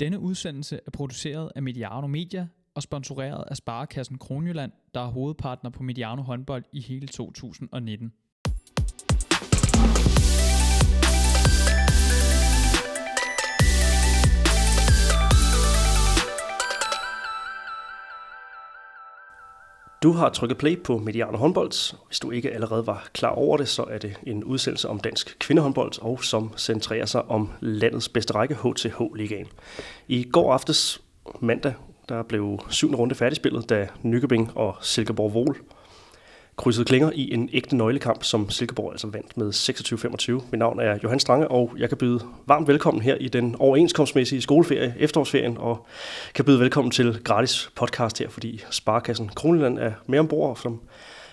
Denne udsendelse er produceret af Mediano Media og sponsoreret af Sparekassen Kronjylland, der er hovedpartner på Mediano håndbold i hele 2019. Du har trykket play på Mediano håndbold. Hvis du ikke allerede var klar over det, så er det en udsendelse om dansk kvindehåndbold, og som centrerer sig om landets bedste række, HTH-ligaen. I går aftes, mandag, der blev syvende runde færdigspillet, da Nykøbing og Silkeborg Vol krydsede klinger i en ægte nøglekamp, som Silkeborg altså vandt med 26-25. Mit navn er Johan Strange, og jeg kan byde varmt velkommen her i den overenskomstmæssige skoleferie, efterårsferien, og kan byde velkommen til gratis podcast her, fordi Sparkassen Kronjylland er med ombord som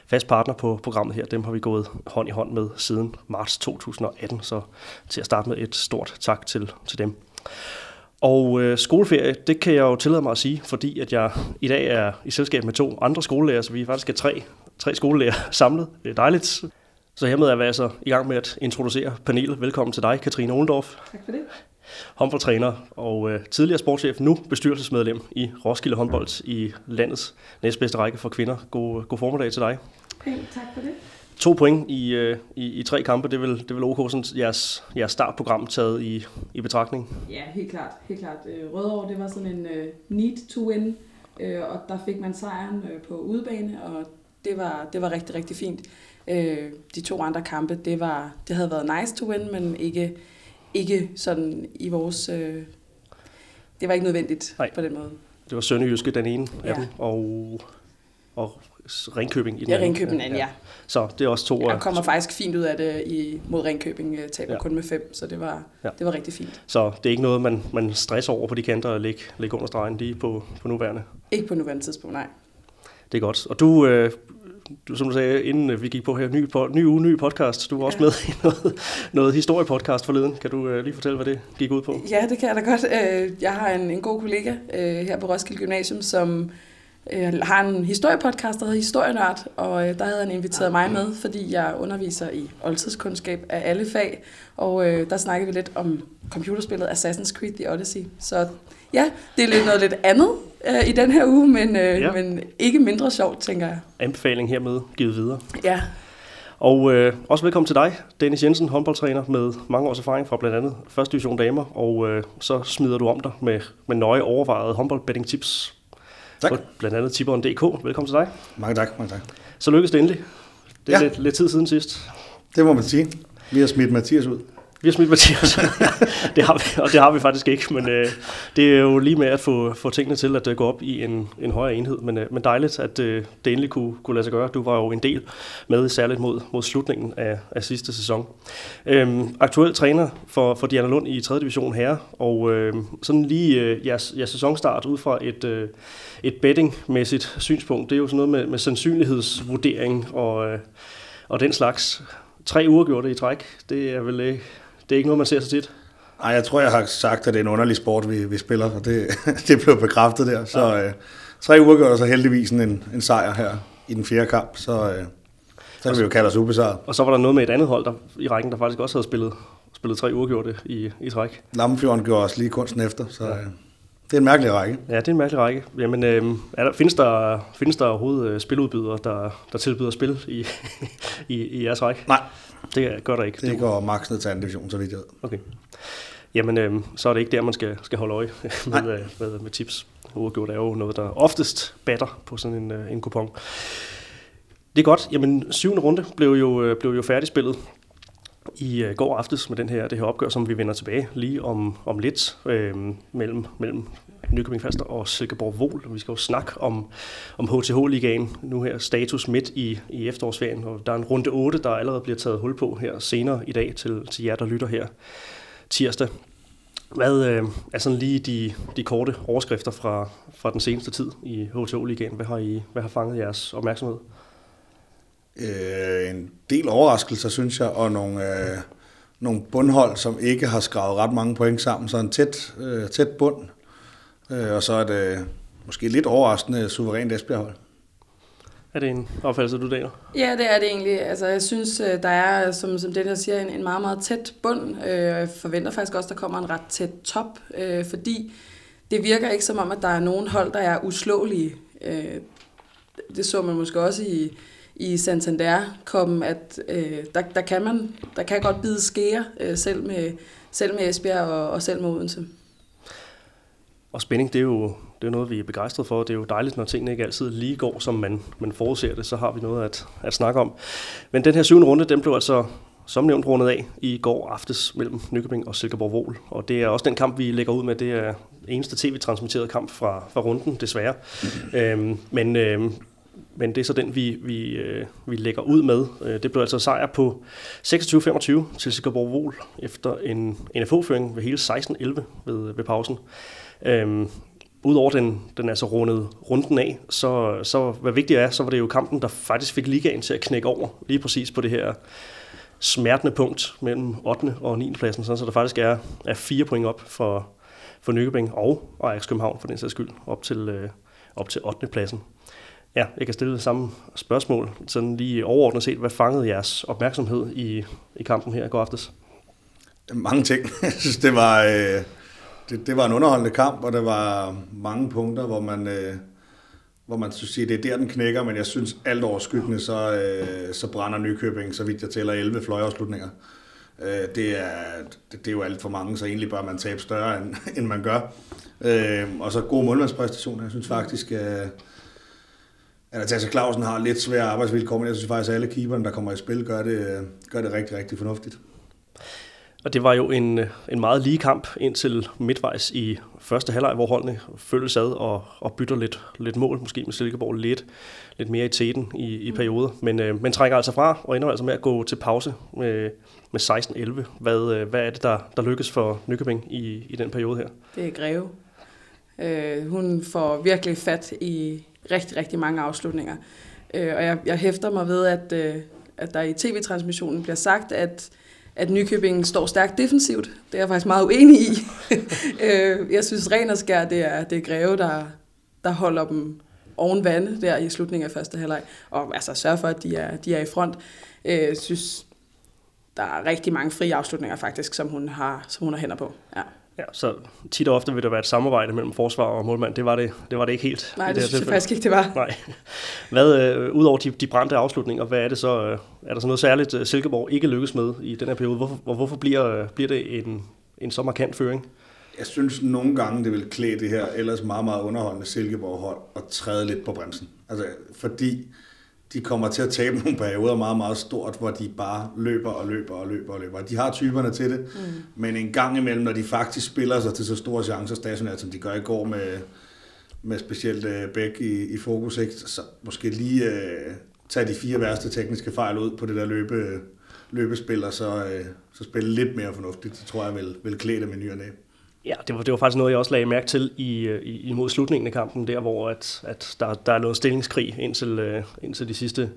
fast partner på programmet her. Dem har vi gået hånd i hånd med siden marts 2018, så til at starte med et stort tak til, til dem. Og øh, skoleferie, det kan jeg jo tillade mig at sige, fordi at jeg i dag er i selskab med to andre skolelærer, så vi faktisk er tre, tre skolelærer samlet. Det er dejligt. Så hermed er vi altså i gang med at introducere panelet. Velkommen til dig, Katrine Ohlendorf. Tak for det. Håndboldtræner og øh, tidligere sportschef, nu bestyrelsesmedlem i Roskilde Håndbold i landets næstbedste række for kvinder. God, god formiddag til dig. Pænt, tak for det. To point i, øh, i, i tre kampe, det vil, det vil OK sådan jeres, jeres startprogram taget i, i betragtning? Ja, helt klart. Helt klart. Øh, Rødovre, det var sådan en uh, need to win, øh, og der fik man sejren øh, på udebane, og det var, det var rigtig, rigtig fint. Øh, de to andre kampe, det, var, det havde været nice to win, men ikke, ikke sådan i vores... Øh, det var ikke nødvendigt Nej. på den måde. Det var Sønderjyske den ene Ja. af dem, og, og Ringkøbing i den Ja, anden. Ringkøbing anden, ja. Så det er også to... Jeg kommer faktisk fint ud af det i, mod Ringkøbing, øh, taber Ja. kun med fem, så det var, Ja. ja. det var rigtig fint. Så det er ikke noget, man, man stresser over på de kanter og lægge, lægge under stregen lige på, på nuværende. Ikke på nuværende tidspunkt, nej. Det er godt. Og du, øh, du som du sagde, inden øh, vi gik på her, ny, på, ny uge, ny podcast, du var også Ja. med i noget, noget historiepodcast forleden. Kan du øh, lige fortælle, hvad det gik ud på? Ja, det kan jeg da godt. Jeg har en, en god kollega øh, her på Roskilde Gymnasium, som øh, har en historiepodcast, der hedder Historienørd, og øh, der havde han inviteret mig med, fordi jeg underviser i oldtidskundskab af alle fag, og øh, der snakkede vi lidt om computerspillet Assassin's Creed The Odyssey. Så ja, det er lidt noget lidt andet øh, i den her uge, men, øh, Ja. men ikke mindre sjovt, tænker jeg. Anbefaling hermed givet videre. Ja, Og øh, også velkommen til dig, Dennis Jensen, håndboldtræner med mange års erfaring fra blandt andet 1. division damer, og øh, så smider du om dig med, med nøje overvejede håndboldbetting tips. Tak. På blandt andet tipperen.dk. Velkommen til dig. Mange tak, mange tak. Så lykkedes det endelig. Det er. Ja. lidt, lidt tid siden sidst. Det må man sige. Vi har smidt Mathias ud. Vi har smidt Mathias. det har vi, og det har vi faktisk ikke, men øh, det er jo lige med at få, få tingene til at øh, gå op i en, en højere enhed. Men, øh, men dejligt, at øh, det endelig kunne, kunne lade sig gøre. Du var jo en del med, særligt mod, mod slutningen af, af sidste sæson. Øhm, aktuel træner for, for Diana Lund i 3. division herre, og øh, sådan lige øh, jeres, jeres sæsonstart ud fra et, øh, et bettingmæssigt synspunkt, det er jo sådan noget med, med sandsynlighedsvurdering og, øh, og den slags. Tre uger gjorde det i træk, det er vel ikke, det er ikke noget, man ser så tit. Ej, jeg tror, jeg har sagt, at det er en underlig sport, vi, vi spiller, og det, det blev bekræftet der. Så øh, tre uger gør så heldigvis en, en sejr her i den fjerde kamp, så, øh, så kan vi jo kalde os ubesejret. Og så var der noget med et andet hold der, i rækken, der faktisk også havde spillet, spillet tre uger gjorde det i, i træk. Lammefjorden gjorde os lige kunsten efter, så øh, det er en mærkelig række. Ja, det er en mærkelig række. Jamen, øh, er der, findes, der, findes der overhovedet øh, spiludbydere, der, der tilbyder spil i, i, i jeres række? Nej, Det gør der ikke. det går max ned til anden division, så vidt jeg ved. Okay. Jamen, øh, så er det ikke der, man skal, skal holde øje med, øh, med, med tips. Uafgjort er jo noget, der oftest batter på sådan en, øh, en kupon. Det er godt. Jamen, syvende runde blev jo, øh, blev jo færdigspillet i øh, går aftes med den her, det her opgør, som vi vender tilbage lige om, om lidt øh, mellem, mellem Nykøbing Falster og Silkeborg Vol. Vi skal jo snakke om, om HTH-ligaen nu her, status midt i, i efterårsferien, og der er en runde 8, der allerede bliver taget hul på her senere i dag til, til jer, der lytter her tirsdag. Hvad øh, er sådan lige de, de korte overskrifter fra, fra den seneste tid i HTH-ligaen? Hvad har, I, hvad har fanget jeres opmærksomhed? Øh, en del overraskelser, synes jeg, og nogle, øh, nogle bundhold, som ikke har skravet ret mange point sammen, så en tæt, øh, tæt bund. Øh, og så er det måske lidt overraskende suverænt Esbjerg-hold. Er det en opfattelse, du deler? Ja, det er det egentlig. Altså, jeg synes, øh, der er, som, som den her siger, en, en meget, meget tæt bund. Øh, og Jeg forventer faktisk også, at der kommer en ret tæt top, øh, fordi det virker ikke som om, at der er nogen hold, der er uslåelige. Øh, det så man måske også i, i Santander-koppen, at øh, der, der, kan man, der kan godt bide skære, øh, selv, med, selv med Esbjerg og, og selv med Odense. Og spænding, det er jo det er noget, vi er begejstret for. Det er jo dejligt, når tingene ikke altid lige går, som man, man forudser det. Så har vi noget at, at snakke om. Men den her syvende runde, den blev altså som nævnt rundet af i går aftes mellem Nykøbing og Silkeborg Vol. Og det er også den kamp, vi lægger ud med. Det er eneste tv-transmitteret kamp fra, fra runden, desværre. Mm. Øhm, men, øhm, men det er så den, vi, vi, øh, vi lægger ud med. Øh, det blev altså sejr på 26-25 til Silkeborg Vol efter en NFO-føring ved hele 16-11 ved, ved pausen. Øhm, Udover den, den altså rundet runden af, så, så hvad vigtigt er, så var det jo kampen, der faktisk fik ligaen til at knække over lige præcis på det her smertende punkt mellem 8. og 9. pladsen, så der faktisk er, er fire point op for, for Nykøbing og Ajax København for den sags skyld, op til, øh, op til 8. pladsen. Ja, jeg kan stille det samme spørgsmål, sådan lige overordnet set. Hvad fangede jeres opmærksomhed i, i kampen her i går aftes? Mange ting. Jeg synes, det var, øh, det, det var en underholdende kamp, og der var mange punkter, hvor man, øh, hvor man synes, det er der, den knækker, men jeg synes alt overskyggende, så, øh, så brænder Nykøbing, så vidt jeg tæller 11 fløjafslutninger. Øh, det, er, det, det er jo alt for mange, så egentlig bør man tabe større, end, end man gør. Øh, og så gode målmandspræstationer. Jeg synes faktisk, øh, Natasha Clausen har lidt svære arbejdsvilkår, men jeg synes faktisk, at alle keeperne, der kommer i spil, gør det, gør det rigtig, rigtig fornuftigt. Og det var jo en, en meget lige kamp indtil midtvejs i første halvleg, hvor holdene følges ad og, og bytter lidt, lidt mål, måske med Silkeborg lidt, lidt mere i tæten i, i perioder. Men, øh, men trækker altså fra og ender altså med at gå til pause med, med 16-11. Hvad, øh, hvad er det, der, der lykkes for Nykøbing i, i den periode her? Det er Greve. Øh, hun får virkelig fat i rigtig, rigtig mange afslutninger. Øh, og jeg, jeg hæfter mig ved, at, øh, at der i tv-transmissionen bliver sagt, at at Nykøbing står stærkt defensivt. Det er jeg faktisk meget uenig i. Øh, jeg synes, ren og skær, det er, det er Greve, der, der holder dem oven vande der i slutningen af første halvleg. Og altså sørger for, at de er, de er i front. Øh, jeg øh, synes, der er rigtig mange frie afslutninger faktisk, som hun har, som hun har hænder på. Ja. Ja, så tit og ofte vil der være et samarbejde mellem forsvar og målmand. Det var det, det, var det ikke helt. Nej, det, det synes jeg faktisk ikke, det var. Nej. Hvad, øh, udover de, de brændte afslutninger, hvad er det så, øh, er der så noget særligt, øh, Silkeborg ikke lykkes med i den her periode? Hvorfor, hvorfor bliver, øh, bliver det en, en så markant føring? Jeg synes nogle gange, det vil klæde det her ellers meget, meget underholdende Silkeborg-hold at træde lidt på bremsen. Altså, fordi de kommer til at tabe nogle perioder meget, meget stort, hvor de bare løber og løber og løber og løber. De har typerne til det, mm. men en gang imellem, når de faktisk spiller sig til så store chancer stationært, som de gør i går med, med specielt uh, Bæk i, i fokus, ikke? så måske lige uh, tage de fire værste tekniske fejl ud på det der løbe, løbespil, og så, uh, så spille lidt mere fornuftigt. Det tror jeg vil, vil klæde dem i ny og næ. Ja, det var, det var faktisk noget, jeg også lagde mærke til i, øh, i, imod slutningen af kampen, der hvor at, at der, der er noget stillingskrig indtil, uh, indtil de sidste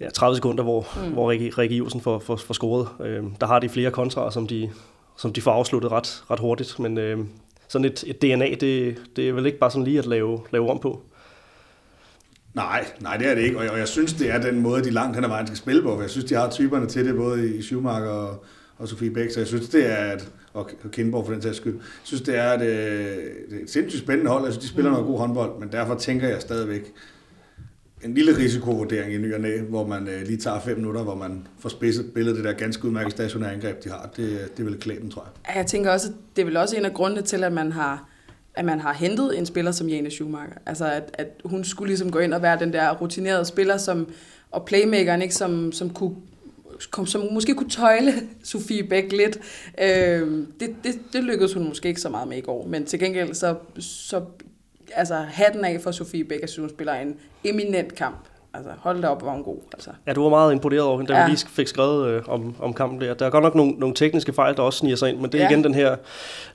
ja, 30 sekunder, hvor, mm. hvor Rikke, Rikke Iversen får, får, får scoret. Uh, der har de flere kontraer, som de, som de får afsluttet ret, ret hurtigt, men uh, sådan et, et DNA, det, det er vel ikke bare sådan lige at lave, lave om på. Nej, nej, det er det ikke, og jeg, og jeg synes, det er den måde, de langt hen ad vejen skal spille på. Jeg synes, de har typerne til det, både i Schumacher og, og Sofie Bæk, så jeg synes, det er, et, og Kindborg for den sags skyld, jeg synes, det er et, er et sindssygt spændende hold. Jeg synes, de spiller noget god håndbold, men derfor tænker jeg stadigvæk, en lille risikovurdering i ny og næ, hvor man øh, lige tager fem minutter, hvor man får spidset billedet det der ganske udmærket stationære angreb, de har. Det, det vil klæde dem, tror jeg. Jeg tænker også, at det er vel også en af grundene til, at man har at man har hentet en spiller som Jane Schumacher. Altså, at, at hun skulle ligesom gå ind og være den der rutinerede spiller, som, og playmakeren, ikke, som, som kunne kom, som måske kunne tøjle Sofie Bæk lidt. Øh, det, det, det lykkedes hun måske ikke så meget med i går, men til gengæld så, så altså hatten af for Sofie Bæk, at hun spiller en eminent kamp. Altså, hold da op, hvor hun god. Altså. Ja, du var meget imponeret over hende, da ja. vi lige fik skrevet øh, om, om kampen der. Der er godt nok nogle, nogle tekniske fejl, der også sniger sig ind, men det er ja. igen den her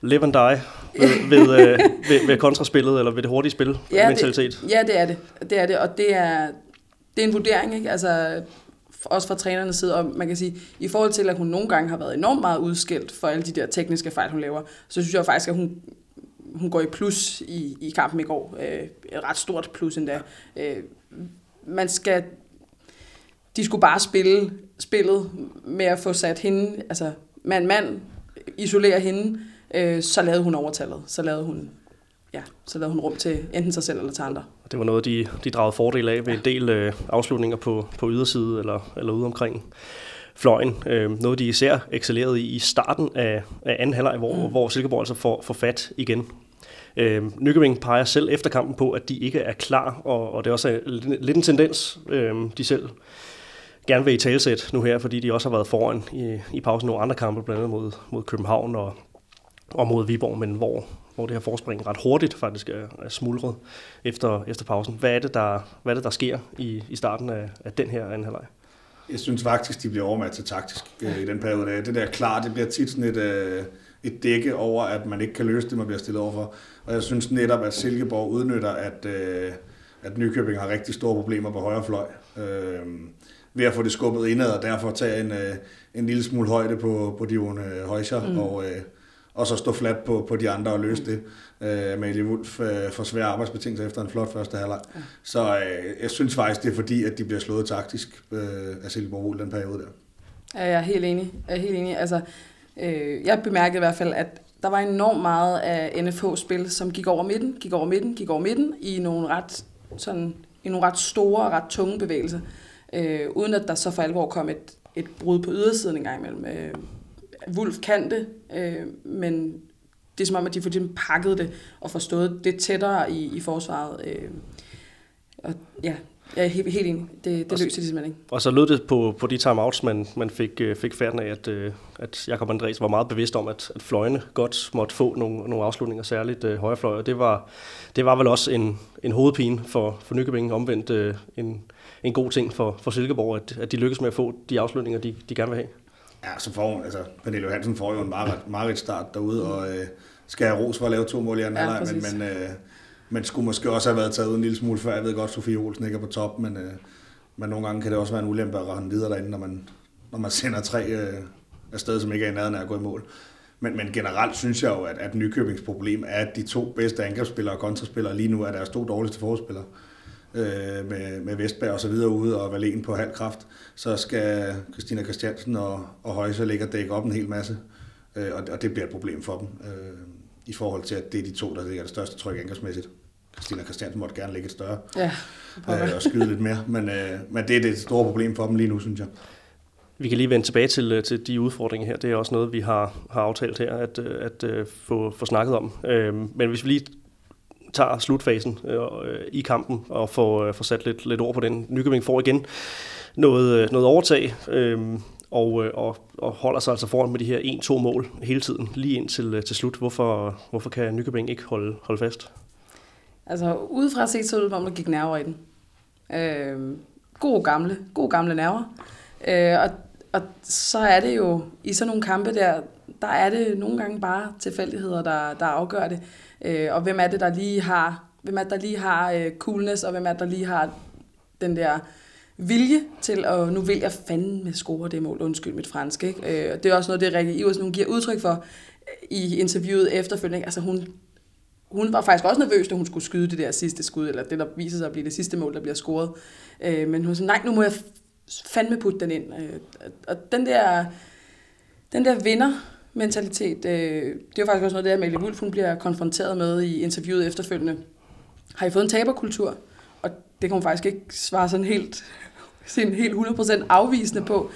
live and die ved, ved, øh, ved, ved kontraspillet, eller ved det hurtige spil ja, mentalitet. Det, ja, det er det. Det er det, og det er, det er en vurdering, ikke? Altså, også fra trænernes side, og man kan sige, i forhold til, at hun nogle gange har været enormt meget udskilt for alle de der tekniske fejl, hun laver, så synes jeg faktisk, at hun, hun går i plus i, i kampen i går. Øh, et ret stort plus endda. Øh, man skal... De skulle bare spille spillet med at få sat hende, altså mand-mand, isolere hende, øh, så lavede hun overtallet. Så lavede hun ja, så lavede hun rum til enten sig selv eller til andre. Det var noget, de, de dragede fordel af ved en del øh, afslutninger på, på yderside eller, eller ude omkring fløjen. Øh, noget, de især excellerede i i starten af, af anden halvleg, hvor, mm. hvor Silkeborg altså får, får fat igen. Øh, Nykøbing peger selv efter kampen på, at de ikke er klar, og, og det er også lidt en tendens, øh, de selv gerne vil i talsæt nu her, fordi de også har været foran i, i pausen nogle andre kampe, blandt andet mod, mod København og, og mod Viborg, men hvor, hvor det her forspring ret hurtigt faktisk er, er smuldret efter, efter pausen. Hvad er det, der, hvad er det, der sker i, i starten af, af den her anden halvleg? Jeg synes faktisk, de bliver overmatchet taktisk øh, i den periode. Det der klar, det bliver tit sådan et, øh, et dække over, at man ikke kan løse det, man bliver stillet overfor. Og jeg synes netop, at Silkeborg udnytter, at, øh, at Nykøbing har rigtig store problemer på højre fløj. Øh, ved at få det skubbet indad, og derfor tage en, øh, en lille smule højde på, på Dion øh, Højscher, mm. og, øh, og så stå flat på, på de andre og løse det. Øh, Amalie Wulf øh, får svære arbejdsbetingelser efter en flot første halvleg. Ja. Så øh, jeg synes faktisk, det er fordi, at de bliver slået taktisk øh, af Silkeborg den periode der. Ja, jeg er helt enig. Jeg er helt enig. Altså, øh, jeg bemærkede i hvert fald, at der var enormt meget af NFH-spil, som gik over midten, gik over midten, gik over midten, i nogle ret, sådan, i nogle ret store og ret tunge bevægelser. Øh, uden at der så for alvor kom et, et brud på ydersiden en gang imellem. Øh, Wolf kan det, øh, men det er som om, at de får pakket det og forstået det tættere i, i forsvaret. Øh, og ja, jeg er helt, helt enig. Det, det løser de simpelthen ikke. Og så lød det på, på de timeouts, man, man fik, øh, fik færden af, at, øh, at Jakob Andres var meget bevidst om, at, at fløjene godt måtte få nogle, nogle afslutninger, særligt øh, højre fløj. Og det var, det var vel også en, en hovedpine for, for Nykøbing, omvendt øh, en, en god ting for, for Silkeborg, at, at de lykkes med at få de afslutninger, de, de gerne vil have. Ja, så får hun, altså Pernille Johansen får jo en meget, meget start derude, og øh, skal have ros for at lave to mål i anden ja, men, men, øh, men skulle måske også have været taget ud en lille smule før. Jeg ved godt, Sofie Olsen ikke er på top, men, øh, men nogle gange kan det også være en ulempe at rende videre derinde, når man, når man sender tre øh, afsted, som ikke er i nærheden af at gå i mål. Men, men generelt synes jeg jo, at, at Nykøbings problem er, at de to bedste angrebsspillere og kontraspillere lige nu er deres to dårligste forspillere øh, med, med Vestberg og så videre ude og Valen på halv kraft, så skal Christina Christiansen og, og Højse ligge og dække op en hel masse, øh, og, og det bliver et problem for dem øh, i forhold til, at det er de to, der ligger det største tryk angrebsmæssigt. Christina Christiansen måtte gerne ligge et større ja, øh, og skyde lidt mere, men, øh, men det er det store problem for dem lige nu, synes jeg. Vi kan lige vende tilbage til, øh, til de udfordringer her. Det er også noget, vi har, har aftalt her at, øh, at, at få, få snakket om. Øh, men hvis vi lige tager slutfasen øh, øh, i kampen og får, øh, får sat lidt, lidt ord på den. Nykøbing får igen noget, øh, noget overtag, øh, og, øh, og, og holder sig altså foran med de her 1-2 mål hele tiden, lige ind til, til slut. Hvorfor, hvorfor kan Nykøbing ikke holde, holde fast? Altså, udefra set så ud, om der gik nerver i den. Øh, god gamle, god gamle nerver. Øh, og, og så er det jo, i sådan nogle kampe der, der er det nogle gange bare tilfældigheder, der, der afgør det. Øh, og hvem er det, der lige har, hvem er det, der lige har øh, coolness, og hvem er det, der lige har den der vilje til, at nu vil jeg fandme score det mål, undskyld mit fransk. Ikke? Øh, det er også noget, det Rikke Iversen hun giver udtryk for i interviewet efterfølgende. Ikke? Altså hun, hun var faktisk også nervøs, da hun skulle skyde det der sidste skud, eller det, der viser sig at blive det sidste mål, der bliver scoret. Øh, men hun sagde, nej, nu må jeg fandme putte den ind. Øh, og den der, den der vinder mentalitet. Øh, det er faktisk også noget, det Amalie Wulf hun bliver konfronteret med i interviewet efterfølgende. Har I fået en taberkultur? Og det kan hun faktisk ikke svare sådan helt, sådan helt 100% afvisende på.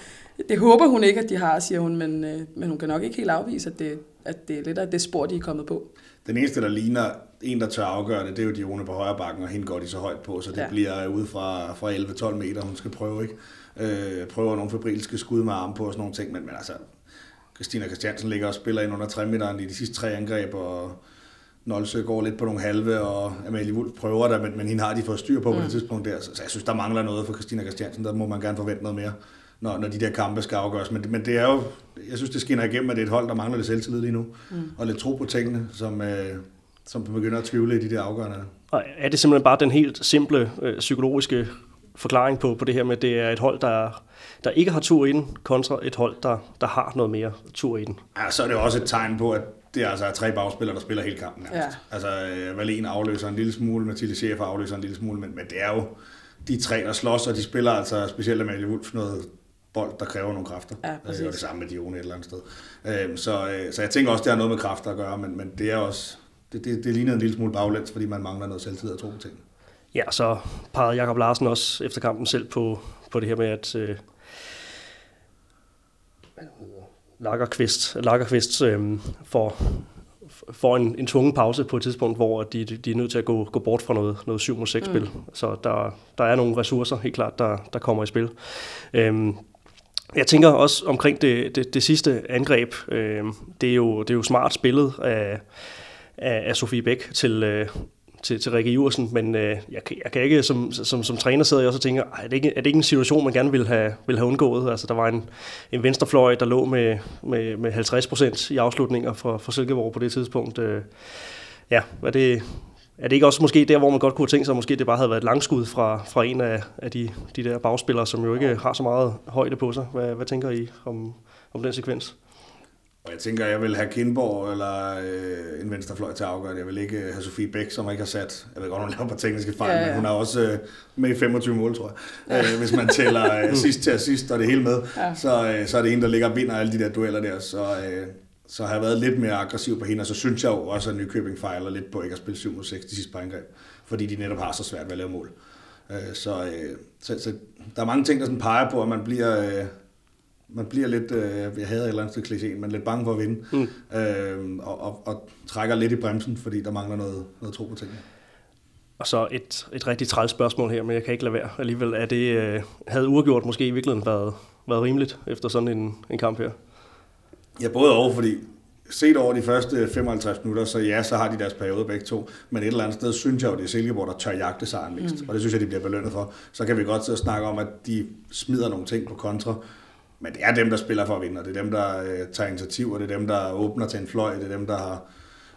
Det håber hun ikke, at de har, siger hun, men, øh, men hun kan nok ikke helt afvise, at det, at det er lidt af det spor, de er kommet på. Den eneste, der ligner en, der tør afgøre det, det er jo Dione på højre bakken, og hende går de så højt på, så det ja. bliver ude fra, fra 11-12 meter, hun skal prøve, ikke? Øh, prøver nogle febrilske skud med arm på og sådan nogle ting, men, men altså, Christina Christiansen ligger og spiller ind under 3 meteren i de sidste tre angreb, og Nolsø går lidt på nogle halve, og Amalie Wulf prøver der, men, men hende har de fået styr på mm. på det mm. tidspunkt der. Så, så jeg synes, der mangler noget for Christina Christiansen. Der må man gerne forvente noget mere, når, når de der kampe skal afgøres. Men, men det er jo, jeg synes, det skinner igennem, at det er et hold, der mangler lidt selvtillid lige nu, mm. og lidt tro på tingene, som, øh, som begynder at tvivle i de der afgørende. Og er det simpelthen bare den helt simple øh, psykologiske forklaring på, på det her med, at det er et hold, der, der ikke har tur i den, kontra et hold, der, der har noget mere tur i den. Ja, så er det også et tegn på, at det er altså tre bagspillere, der spiller hele kampen. Ja. Altså, Valen afløser en lille smule, Mathilde Schäfer afløser en lille smule, men, men det er jo de tre, der slås, og de spiller altså specielt Amalie Wulf noget bold, der kræver nogle kræfter. Ja, præcis. og det samme med Dione et eller andet sted. Øhm, så, øh, så jeg tænker også, det har noget med kræfter at gøre, men, men det er også det, det, det ligner en lille smule baglæns, fordi man mangler noget selvtid at tro på tingene. Ja, så pegede Jakob Larsen også efter kampen selv på, på det her med, at øh, Lagerqvist, Lagerqvist øh, får, får en, en tvungen pause på et tidspunkt, hvor de, de er nødt til at gå, gå bort fra noget, noget 7 6 spil. Mm. Så der, der er nogle ressourcer helt klart, der, der kommer i spil. Øhm, jeg tænker også omkring det, det, det sidste angreb, øh, det, er jo, det er jo smart spillet af, af, af Sofie Bæk til, øh, til, til Rikke Jursen, men øh, jeg, jeg kan ikke, som, som, som træner sidder jeg også og tænker, er det, ikke, er det ikke en situation, man gerne vil have, vil have undgået? Altså, der var en, en venstrefløj, der lå med, med, med 50 procent i afslutninger for, for Silkeborg på det tidspunkt. Øh, ja, er det, er det ikke også måske der, hvor man godt kunne tænke sig, at måske det bare havde været et langskud fra, fra en af, af de, de der bagspillere, som jo ikke har så meget højde på sig? Hvad, hvad tænker I om, om den sekvens? Og jeg tænker, jeg vil have Kindborg eller øh, en venstrefløj til at afgøre det. Jeg vil ikke have Sofie Bæk, som ikke har sat, jeg ved godt, hun laver på tekniske fejl, ja, ja. men hun har også øh, med i 25 mål, tror jeg. Ja. Øh, hvis man tæller øh, sidst til sidst og det hele med, ja. så, øh, så er det en, der ligger og vinder alle de der dueller der. Så, øh, så har jeg været lidt mere aggressiv på hende, og så synes jeg jo også, at Nykøbing fejler lidt på ikke at spille 7 mod 6 de sidste par angreb, fordi de netop har så svært ved at lave mål. Øh, så, øh, så, så der er mange ting, der sådan peger på, at man bliver... Øh, man bliver lidt, øh, jeg havde et eller andet stykke kliché, men lidt bange for at vinde, mm. øh, og, og, og trækker lidt i bremsen, fordi der mangler noget, noget tro på tingene. Og så et, et rigtig træls spørgsmål her, men jeg kan ikke lade være alligevel. Er det, øh, havde uafgjort måske i virkeligheden været, været rimeligt efter sådan en, en kamp her? Ja, både og, fordi set over de første 55 minutter, så ja, så har de deres periode begge to. Men et eller andet sted synes jeg jo, det er Silkeborg, der tør jagte sejren mest. Mm. Og det synes jeg, de bliver belønnet for. Så kan vi godt snakke om, at de smider nogle ting på kontra. Men det er dem, der spiller for at vinde, og det er dem, der øh, tager initiativ, og det er dem, der åbner til en fløj, det er dem, der har,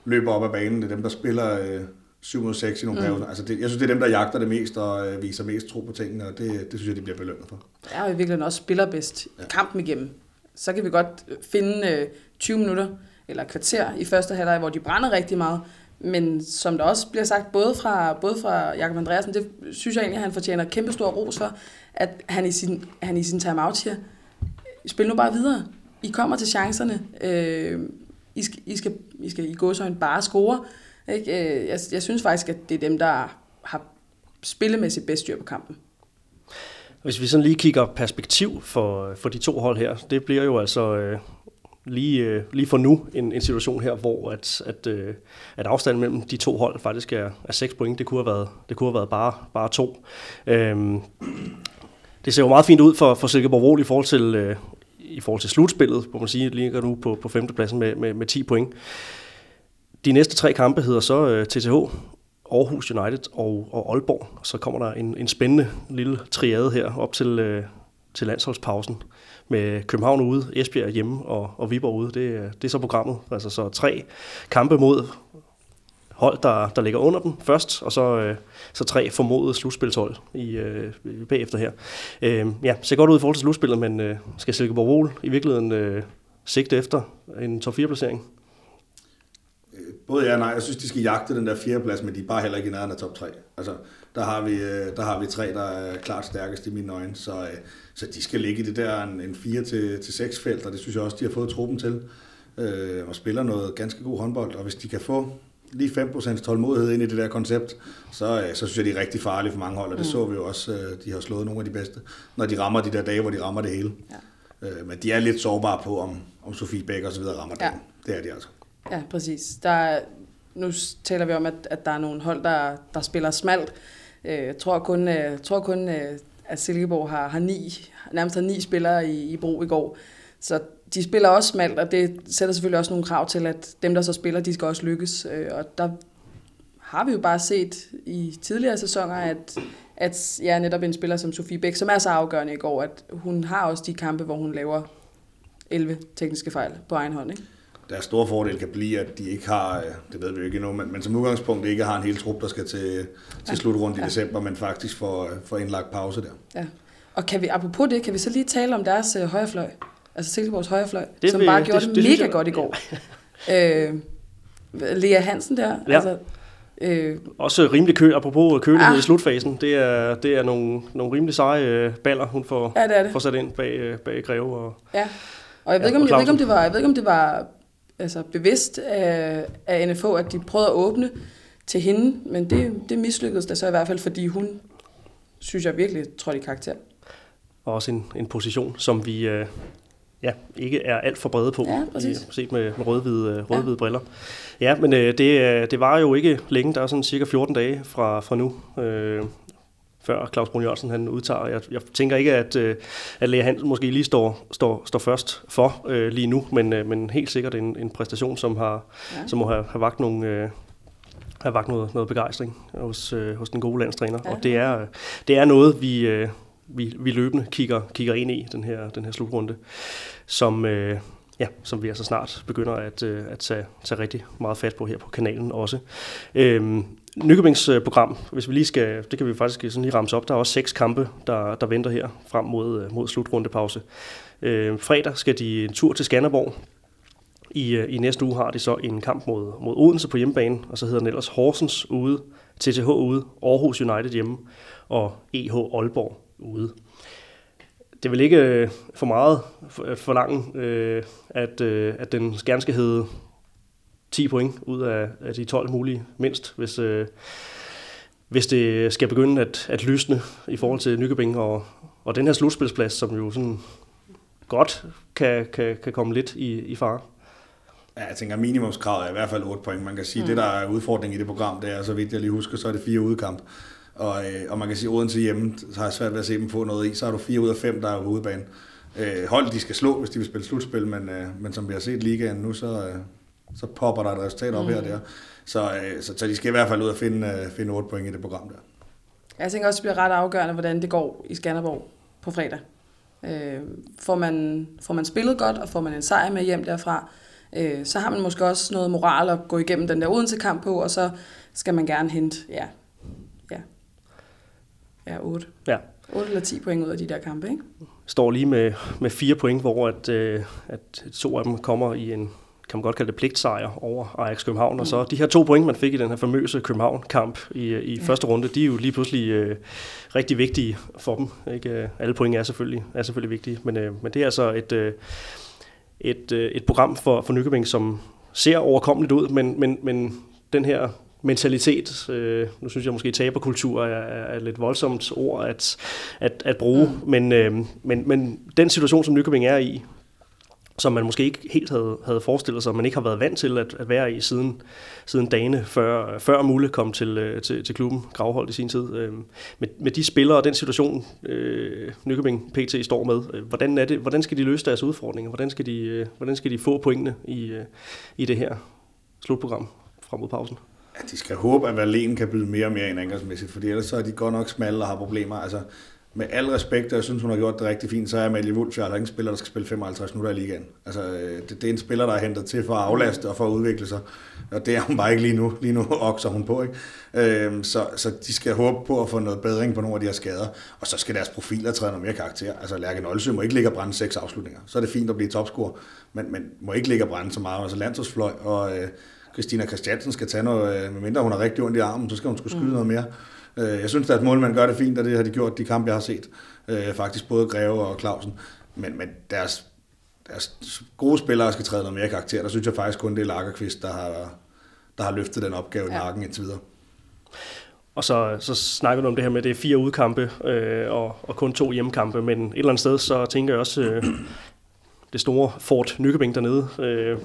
løber op ad banen, det er dem, der spiller øh, 7 mod 6 i nogle mm. Altså det, jeg synes, det er dem, der jagter det mest og øh, viser mest tro på tingene, og det, det synes jeg, de bliver belønnet for. Det er jo i virkeligheden også spiller bedst ja. kampen igennem. Så kan vi godt finde øh, 20 minutter eller kvarter i første halvleg, hvor de brænder rigtig meget, men som der også bliver sagt, både fra, både fra Jakob Andreasen, det synes jeg egentlig, at han fortjener kæmpe stor ros for, at han i sin, han i sin timeout siger, spil nu bare videre. I kommer til chancerne. Øh, I, skal, I, skal, I skal i en bare score. Ikke? Øh, jeg, jeg synes faktisk, at det er dem, der har spillemæssigt bedst styr på kampen. Hvis vi sådan lige kigger perspektiv for, for de to hold her, det bliver jo altså øh, lige, øh, lige for nu en, en situation her, hvor at, at, øh, at afstanden mellem de to hold faktisk er, er 6 point. Det kunne have været, det kunne have været bare, bare to. Øhm, det ser jo meget fint ud for, for Silkeborg Vol i forhold til, øh, i forhold til slutspillet, hvor man sige, ligger nu på, på femtepladsen med, med, med 10 point. De næste tre kampe hedder så øh, TTH, Aarhus United og, og Aalborg. Så kommer der en, en spændende lille triade her op til, øh, til landsholdspausen med København ude, Esbjerg hjemme og, og Viborg ude. Det, øh, det er så programmet. Altså så tre kampe mod hold, der, der ligger under dem først, og så, øh, så tre formodede slutspilshold i, øh, bagefter her. Øh, ja, ser godt ud i forhold til slutspillet, men øh, skal Silkeborg Vol i virkeligheden øh, sigte efter en top 4-placering? Øh, både ja og nej. Jeg synes, de skal jagte den der fjerdeplads, men de er bare heller ikke i nærheden af top 3. Altså, der har vi, øh, der har vi tre, der er klart stærkest i mine øjne, så, øh, så de skal ligge i det der en, en 4-6 felt, og det synes jeg også, de har fået truppen til, øh, og spiller noget ganske god håndbold, og hvis de kan få lige 5% tålmodighed ind i det der koncept, så, øh, så synes jeg, de er rigtig farlige for mange hold, og det mm. så vi jo også, øh, de har slået nogle af de bedste, når de rammer de der dage, hvor de rammer det hele. Ja. Øh, men de er lidt sårbare på, om, om Sofie Bæk og så videre rammer ja. det. Det er de altså. Ja, præcis. Der er, nu taler vi om, at, at der er nogle hold, der, der spiller smalt. Jeg tror kun, jeg tror kun at Silkeborg har, har ni, nærmest har ni spillere i, i brug i går. Så de spiller også smalt, og det sætter selvfølgelig også nogle krav til, at dem, der så spiller, de skal også lykkes. Øh, og der har vi jo bare set i tidligere sæsoner, at, at ja, netop en spiller som Sofie Bæk, som er så afgørende i går, at hun har også de kampe, hvor hun laver 11 tekniske fejl på egen hånd. Ikke? Deres store fordel kan blive, at de ikke har, øh, det ved vi jo ikke endnu, men, men som udgangspunkt ikke har en hel trup, der skal til, til ja. slutrunde i ja. december, men faktisk får, øh, får indlagt pause der. Ja. Og kan vi, apropos det, kan vi så lige tale om deres øh, højrefløj? Altså Silkeborgs højrefløj, det som vil, bare gjorde det, det, mega godt i går. øh, Lea Hansen der, ja. altså, Øh, Også rimelig kø, apropos kølighed ah. i slutfasen. Det er, det er nogle, nogle rimelig seje øh, baller, hun får, ja, det det. får sat ind bag, øh, bag Greve. Og, ja, og jeg ved, ja, ikke, om, jeg, ved ikke, om det var, jeg ved ikke, om det var altså bevidst af, af NFO, at de prøvede at åbne til hende, men det, det mislykkedes da så i hvert fald, fordi hun, synes jeg virkelig, trådte i karakter. Og også en, en position, som vi øh, ja, ikke er alt for brede på, Ja, præcis. set med, med rødhvide, øh, rødhvide ja. briller. Ja, men øh, det, øh, det var jo ikke længe, der er sådan cirka 14 dage fra, fra nu, øh, før Claus Brun Jørgensen han udtager. Jeg, jeg tænker ikke, at, øh, at Lea Hansen måske lige står, står, står først for øh, lige nu, men, øh, men helt sikkert en, en præstation, som, har, Ja. som må have, have vagt nogle... Øh, har vagt noget, noget begejstring hos, øh, hos den gode landstræner. Ja. Ja. Og det er, det er noget, vi, øh, vi, vi løbende kigger, kigger ind i, den her, den her slutrunde, som, øh, ja, som vi altså snart begynder at, øh, at tage, tage rigtig meget fat på her på kanalen også. Øhm, Nykøbings øh, program, hvis vi lige skal, det kan vi faktisk sådan lige ramse op, der er også seks kampe, der, der venter her frem mod, øh, mod slutrundepause. Øh, fredag skal de en tur til Skanderborg, i, øh, I næste uge har de så en kamp mod, mod Odense på hjemmebane, og så hedder den ellers Horsens ude, TTH ude, Aarhus United hjemme og EH Aalborg ude. Det er vel ikke øh, for meget for, for langt, øh, at, øh, at den gerne skal hedde 10 point ud af, af de 12 mulige mindst, hvis, øh, hvis det skal begynde at, at lysne i forhold til Nykøbing og, og den her slutspilsplads, som jo sådan godt kan, kan, kan komme lidt i, i fare. Ja, jeg tænker, minimumskravet er i hvert fald 8 point. Man kan sige, mm. det der er udfordringen i det program, det er, så vidt jeg lige husker, så er det fire udkamp. Og, øh, og man kan sige, at Odense hjemme, så har jeg svært ved at se dem få noget i. Så har du fire ud af fem, der er på udebane. Øh, hold, de skal slå, hvis de vil spille slutspil, men, øh, men som vi har set ligaen nu, så, øh, så popper der et resultat op mm. her og der. Så, øh, så, så de skal i hvert fald ud og finde, øh, finde 8 point i det program der. Jeg tænker også, det bliver ret afgørende, hvordan det går i Skanderborg på fredag. Øh, får, man, får man spillet godt, og får man en sejr med hjem derfra, øh, så har man måske også noget moral at gå igennem den der Odense-kamp på, og så skal man gerne hente, ja, ja, ja 8. Ja. 8 eller 10 point ud af de der kampe, ikke? står lige med, med fire point, hvor at, øh, at to af dem kommer i en, kan man godt kalde det, pligtsejr over Ajax København. Mm. Og så de her to point, man fik i den her famøse København-kamp i, i ja. første runde, de er jo lige pludselig øh, rigtig vigtige for dem. Ikke? Øh, Alle point er selvfølgelig, er selvfølgelig vigtige, men, øh, men det er altså et, øh, et, øh, et program for, for Nykøbing, som ser overkommeligt ud, men, men, men den her mentalitet, øh, nu synes jeg måske taberkultur er, er et lidt voldsomt ord at, at, at bruge, mm. men, øh, men, men den situation, som Nykøbing er i, som man måske ikke helt havde, havde forestillet sig, man ikke har været vant til at, at være i siden, siden dagene, før, før Mulle kom til, øh, til, til klubben, Gravholdt i sin tid. Øh, med, med de spillere og den situation, øh, Nykøbing PT står med, øh, hvordan, er det, hvordan skal de løse deres udfordringer? Hvordan skal de, øh, hvordan skal de få pointene i, øh, i det her slutprogram frem mod pausen? Ja, de skal håbe, at Valen kan byde mere og mere ind angrebsmæssigt, fordi ellers så er de godt nok smalle og har problemer. Altså, med al respekt, og jeg synes, hun har gjort det rigtig fint, så er Amalie Wulf jo er ikke en spiller, der skal spille 55 minutter i ligaen. Altså, øh, det, det, er en spiller, der er hentet til for at aflaste og for at udvikle sig. Og det er hun bare ikke lige nu. Lige nu okser hun på, ikke? Øhm, så, så de skal håbe på at få noget bedring på nogle af de her skader. Og så skal deres profiler træde noget mere karakter. Altså, Lærke Nolsø må ikke ligge og brænde seks afslutninger. Så er det fint at blive topscorer, men, men må ikke ligge og brænde så meget. Altså, landsholdsfløj og... Øh, Christina Christiansen skal tage noget, øh, medmindre hun har rigtig ondt i armen, så skal hun skulle skyde mm. noget mere. Øh, Jeg synes, at målmænd gør det fint, og det har de gjort de kampe, jeg har set. Øh, Faktisk både Greve og Clausen. Men, men deres, deres gode spillere skal træde noget mere karakter. Der synes jeg faktisk kun, det er Lagerqvist, der har, der har løftet den opgave ja. i nakken indtil videre. Og så, så snakker du om det her med, at det er fire udkampe øh, og, og kun to hjemmekampe, men et eller andet sted, så tænker jeg også, øh, det store Fort Nykøbing dernede, øh,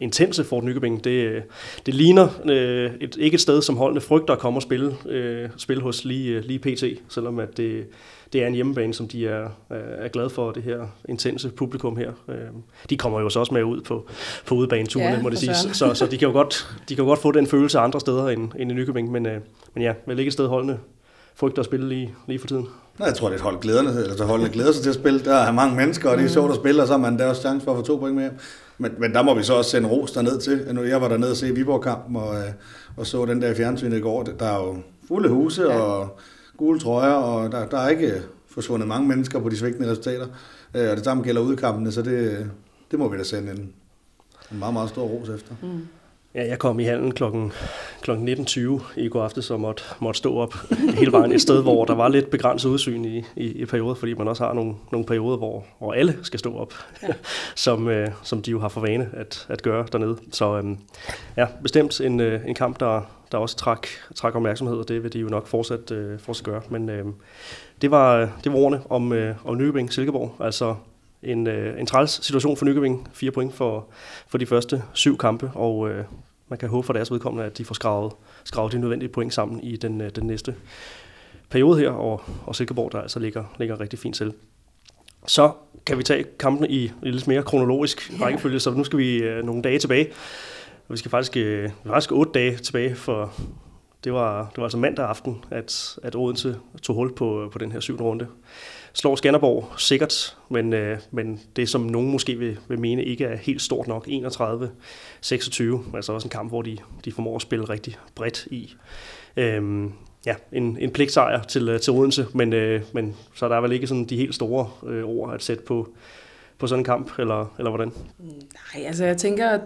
intense Fort Nykøbing, det, det ligner øh, et, ikke et sted, som holdene frygter at komme og spille, øh, spille hos lige, lige pt, selvom at det, det er en hjemmebane, som de er, er glade for, det her intense publikum her. Øh, de kommer jo så også med ud på, på udebaneturene, Ja, må det søren. så, så de, kan jo godt, de kan jo godt få den følelse andre steder end, end i Nykøbing, men, øh, men ja, vel ikke et sted holdene frygter at spille lige, lige for tiden. Nej, jeg tror, det er et hold glæderne, eller så holdene glæder sig til at spille. Der er mange mennesker, og det er sjovt at spille, og så har man der også chance for at få to point med hjem. Men, men der må vi så også sende ros derned til. Nu, Jeg var dernede og se Viborg-kampen, og, øh, og så den der fjernsynet i går. Der er jo fulde huse Ja. og gule trøjer, og der, der er ikke forsvundet mange mennesker på de svigtende resultater. Øh, Og det samme gælder udkampene, så det, det må vi da sende en, en meget, meget stor ros efter. Mm. Ja, jeg kom i halen klokken, klokken 19.20 i går aftes og måtte, måtte stå op hele vejen et sted, hvor der var lidt begrænset udsyn i, i, i perioder, fordi man også har nogle, nogle perioder, hvor, hvor alle skal stå op, ja. som, øh, som de jo har for vane at, at gøre dernede. Så øh, ja, bestemt en, øh, en kamp, der, der også trak, trak opmærksomhed, og det vil de jo nok fortsat, øh, fortsat gøre. Men øh, det, var, det var ordene om, øh, om Nykøbing Silkeborg, altså en, øh, en træls situation for Nykøbing. Fire point for, for de første syv kampe, og øh, man kan håbe for deres vedkommende, at de får skravet, skravet de nødvendige point sammen i den, øh, den næste periode her, og, og Silkeborg, der altså ligger, ligger rigtig fint til. Så kan vi tage kampene i, i lidt mere kronologisk yeah. rækkefølge, så nu skal vi øh, nogle dage tilbage. Vi skal faktisk, øh, faktisk otte dage tilbage, for det var, det var altså mandag aften, at, at Odense tog hul på, på den her syvende runde slår Skanderborg sikkert, men, øh, men det som nogen måske vil, vil mene ikke er helt stort nok. 31-26, altså også en kamp, hvor de, de formår at spille rigtig bredt i. Øhm, ja, en, en pligtsejr til, øh, til Odense, men, øh, men så er der vel ikke sådan de helt store øh, ord at sætte på, på sådan en kamp, eller, eller hvordan? Mm, nej, altså jeg tænker,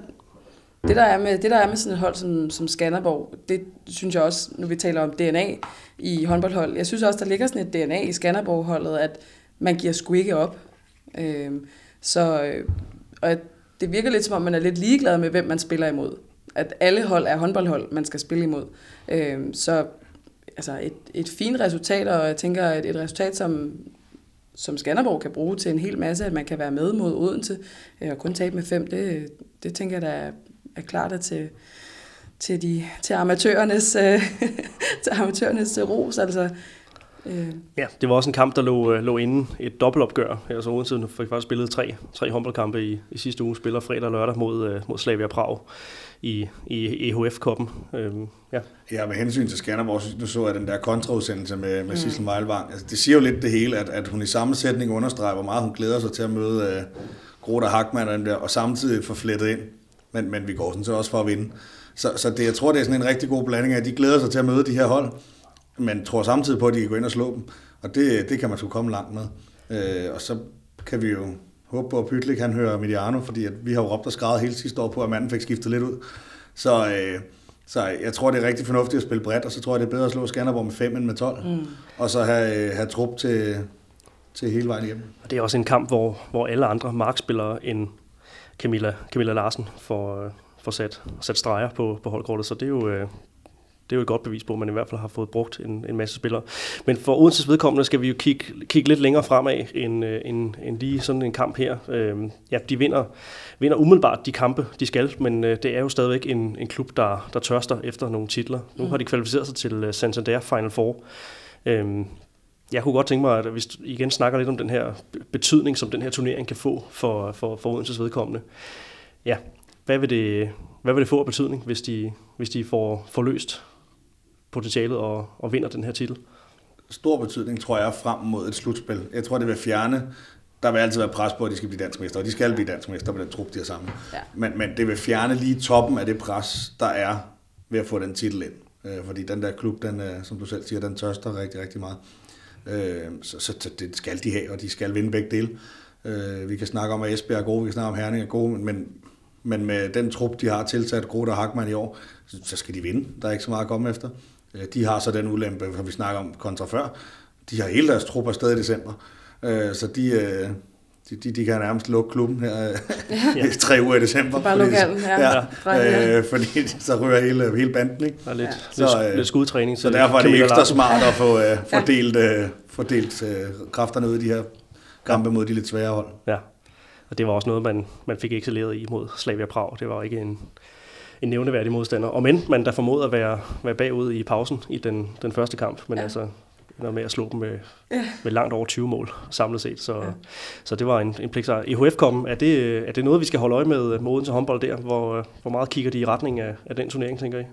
det der er med, det der er med sådan et hold som, som Skanderborg, det synes jeg også, nu vi taler om DNA i håndboldhold, jeg synes også, der ligger sådan et DNA i Skanderborg-holdet, at man giver sgu ikke op. Øhm, så øh, og det virker lidt som om, man er lidt ligeglad med, hvem man spiller imod. At alle hold er håndboldhold, man skal spille imod. Øhm, så altså et, et fint resultat, og jeg tænker, et, et resultat, som, som Skanderborg kan bruge til en hel masse, at man kan være med mod Odense, øh, og kun tabe med fem, det, det tænker jeg, der er klart at til, til, de, til amatørernes, øh, til amatørernes øh, ros. Altså, øh. Ja, det var også en kamp, der lå, øh, lå inden et dobbeltopgør. Altså Odense fik faktisk spillet tre, tre håndboldkampe i, i sidste uge, spiller fredag og lørdag mod, mod Slavia Prag i, i EHF-koppen. Øhm, ja. ja, med hensyn til Skanderborg, nu så jeg den der kontraudsendelse med, med mm. Sissel Meilvang. Altså, det siger jo lidt det hele, at, at hun i sammensætning understreger, hvor meget hun glæder sig til at møde øh, Groda Hackmann og, der, og samtidig få flettet ind men, men vi går sådan så også for at vinde. Så, så det, jeg tror, det er sådan en rigtig god blanding af, at de glæder sig til at møde de her hold, men tror samtidig på, at de kan gå ind og slå dem. Og det, det kan man sgu komme langt med. Øh, og så kan vi jo håbe på, at Pytlik han hører Mediano, fordi at vi har jo råbt og skrevet hele sidste år på, at manden fik skiftet lidt ud. Så, øh, så jeg tror, det er rigtig fornuftigt at spille bredt, og så tror jeg, det er bedre at slå Skanderborg med 5 end med 12. Mm. Og så have, have trup til, til hele vejen hjem. Og det er også en kamp, hvor, hvor alle andre markspillere end Camilla, Camilla Larsen får, øh, får sat, sat streger på, på holdkortet, så det er jo... Øh, det er jo et godt bevis på, at man i hvert fald har fået brugt en, en masse spillere. Men for Odenses vedkommende skal vi jo kigge, kigge lidt længere fremad end, øh, end, end lige sådan en kamp her. Øhm, ja, de vinder, vinder umiddelbart de kampe, de skal, men øh, det er jo stadigvæk en, en klub, der, der tørster efter nogle titler. Nu har de kvalificeret sig til Santander Final Four. Øhm, jeg kunne godt tænke mig, at hvis du igen snakker lidt om den her betydning, som den her turnering kan få for, for, for Odenses vedkommende. Ja, hvad vil det, hvad vil det få af betydning, hvis de, hvis de får, får løst potentialet og, og vinder den her titel? Stor betydning, tror jeg, frem mod et slutspil. Jeg tror, det vil fjerne der vil altid være pres på, at de skal blive dansk mester, og de skal blive dansk mester med den trup, de har sammen. Ja. Men, men det vil fjerne lige toppen af det pres, der er ved at få den titel ind. Øh, fordi den der klub, den, øh, som du selv siger, den tørster rigtig, rigtig meget. Øh, så, så, det skal de have, og de skal vinde begge dele. Øh, vi kan snakke om, at Esbjerg er gode, vi kan snakke om Herning er gode, men, men med den trup, de har tilsat Grote og Hackmann i år, så skal de vinde. Der er ikke så meget at komme efter. Øh, de har så den ulempe, som vi snakker om kontra før. De har hele deres trup afsted i december. Øh, så de, øh, de, de, de kan nærmest lukke klubben her ja. tre uger i december. Så bare lukke hallen, ja. ja øh, fordi så ryger hele, hele banden, ikke? Ja, lidt, ja. så, øh, lidt skudtræning. Så derfor er det ekstra Larsen. smart at få øh, fordelt, øh, fordelt øh, kræfterne ud i de her kampe mod de lidt svære hold. Ja, og det var også noget, man, man fik excelleret i mod Slavia Prag. Det var ikke en, en nævneværdig modstander. Og men man der formåede at være, være bagud i pausen i den, den første kamp, men ja. altså ender med at slå dem med, ja. med langt over 20 mål samlet set. Så, ja. så det var en, en pligtsejr. EHF-kom, er det, er det noget, vi skal holde øje med moden til håndbold der? Hvor, hvor meget kigger de i retning af, af den turnering, tænker I?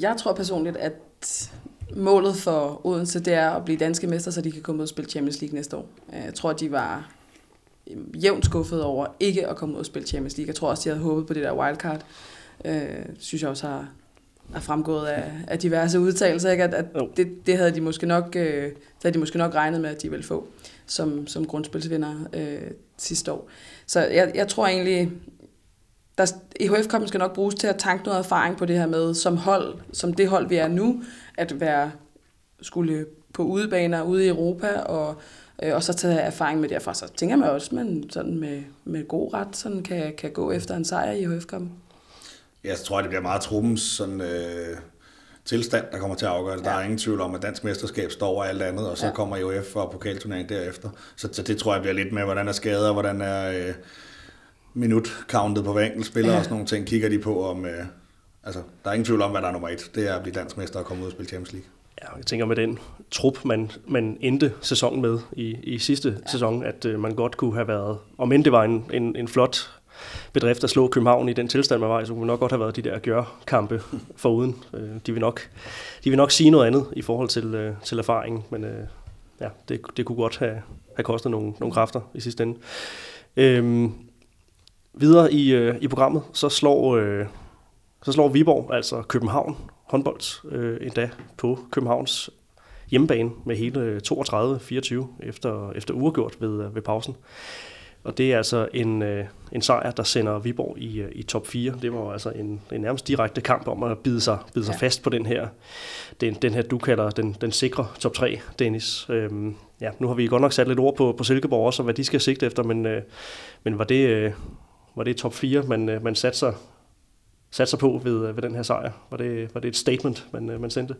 Jeg tror personligt, at målet for Odense, det er at blive danske mester, så de kan komme ud og spille Champions League næste år. Jeg tror, de var jævnt skuffet over ikke at komme ud og spille Champions League. Jeg tror også, de havde håbet på det der wildcard. Øh, synes jeg også har, er fremgået af, af diverse udtalelser, ikke? at, at det, det, havde de måske nok, øh, det havde de måske nok regnet med, at de ville få som, som grundspilsvinder øh, sidste år. Så jeg, jeg tror egentlig, der, EHF Cupen skal nok bruges til at tanke noget erfaring på det her med, som hold, som det hold vi er nu, at være skulle på udebaner ude i Europa, og, øh, og så tage erfaring med derfra. Så tænker man også, at man sådan med, med god ret sådan kan, kan gå efter en sejr i EHF Cupen. Jeg tror, det bliver meget truppens sådan, øh, tilstand, der kommer til at afgøre det. Ja. Der er ingen tvivl om, at dansk mesterskab står over alt andet, og så ja. kommer EUF og pokalturneringen derefter. Så, så det tror jeg bliver lidt med, hvordan er skader, hvordan er øh, minut-countet på hver enkelt spiller ja. og sådan nogle ting, kigger de på om... Øh, altså, der er ingen tvivl om, hvad der er nummer et. Det er at blive dansk mester og komme ud og spille Champions League. Ja, jeg tænker med den trup, man, man endte sæsonen med i, i sidste ja. sæson, at øh, man godt kunne have været, om end det var en, en, en flot bedrift at slå København i den tilstand, man var i, så kunne nok godt have været de der gør-kampe foruden. Øh, de, vil nok, de vil nok sige noget andet i forhold til, øh, til erfaringen, men øh, ja, det, det kunne godt have, have kostet nogle, nogle kræfter i sidste ende. Øhm, videre i, øh, i programmet, så slår, øh, så slår Viborg, altså København, håndbold, øh, endda på Københavns hjemmebane med hele øh, 32-24 efter, efter uregjort ved, øh, ved pausen. Og det er altså en, øh, en sejr, der sender Viborg i, øh, i top 4. Det var altså en, en nærmest direkte kamp om at bide sig, bide sig ja. fast på den her, den, den her, du kalder den, den sikre top 3, Dennis. Øhm, ja, nu har vi godt nok sat lidt ord på, på Silkeborg også, og hvad de skal sigte efter, men, øh, men var, det, øh, var det top 4, man, øh, man satte sig, satte sig på ved, ved den her sejr? Var det, var det et statement, man, øh, man sendte?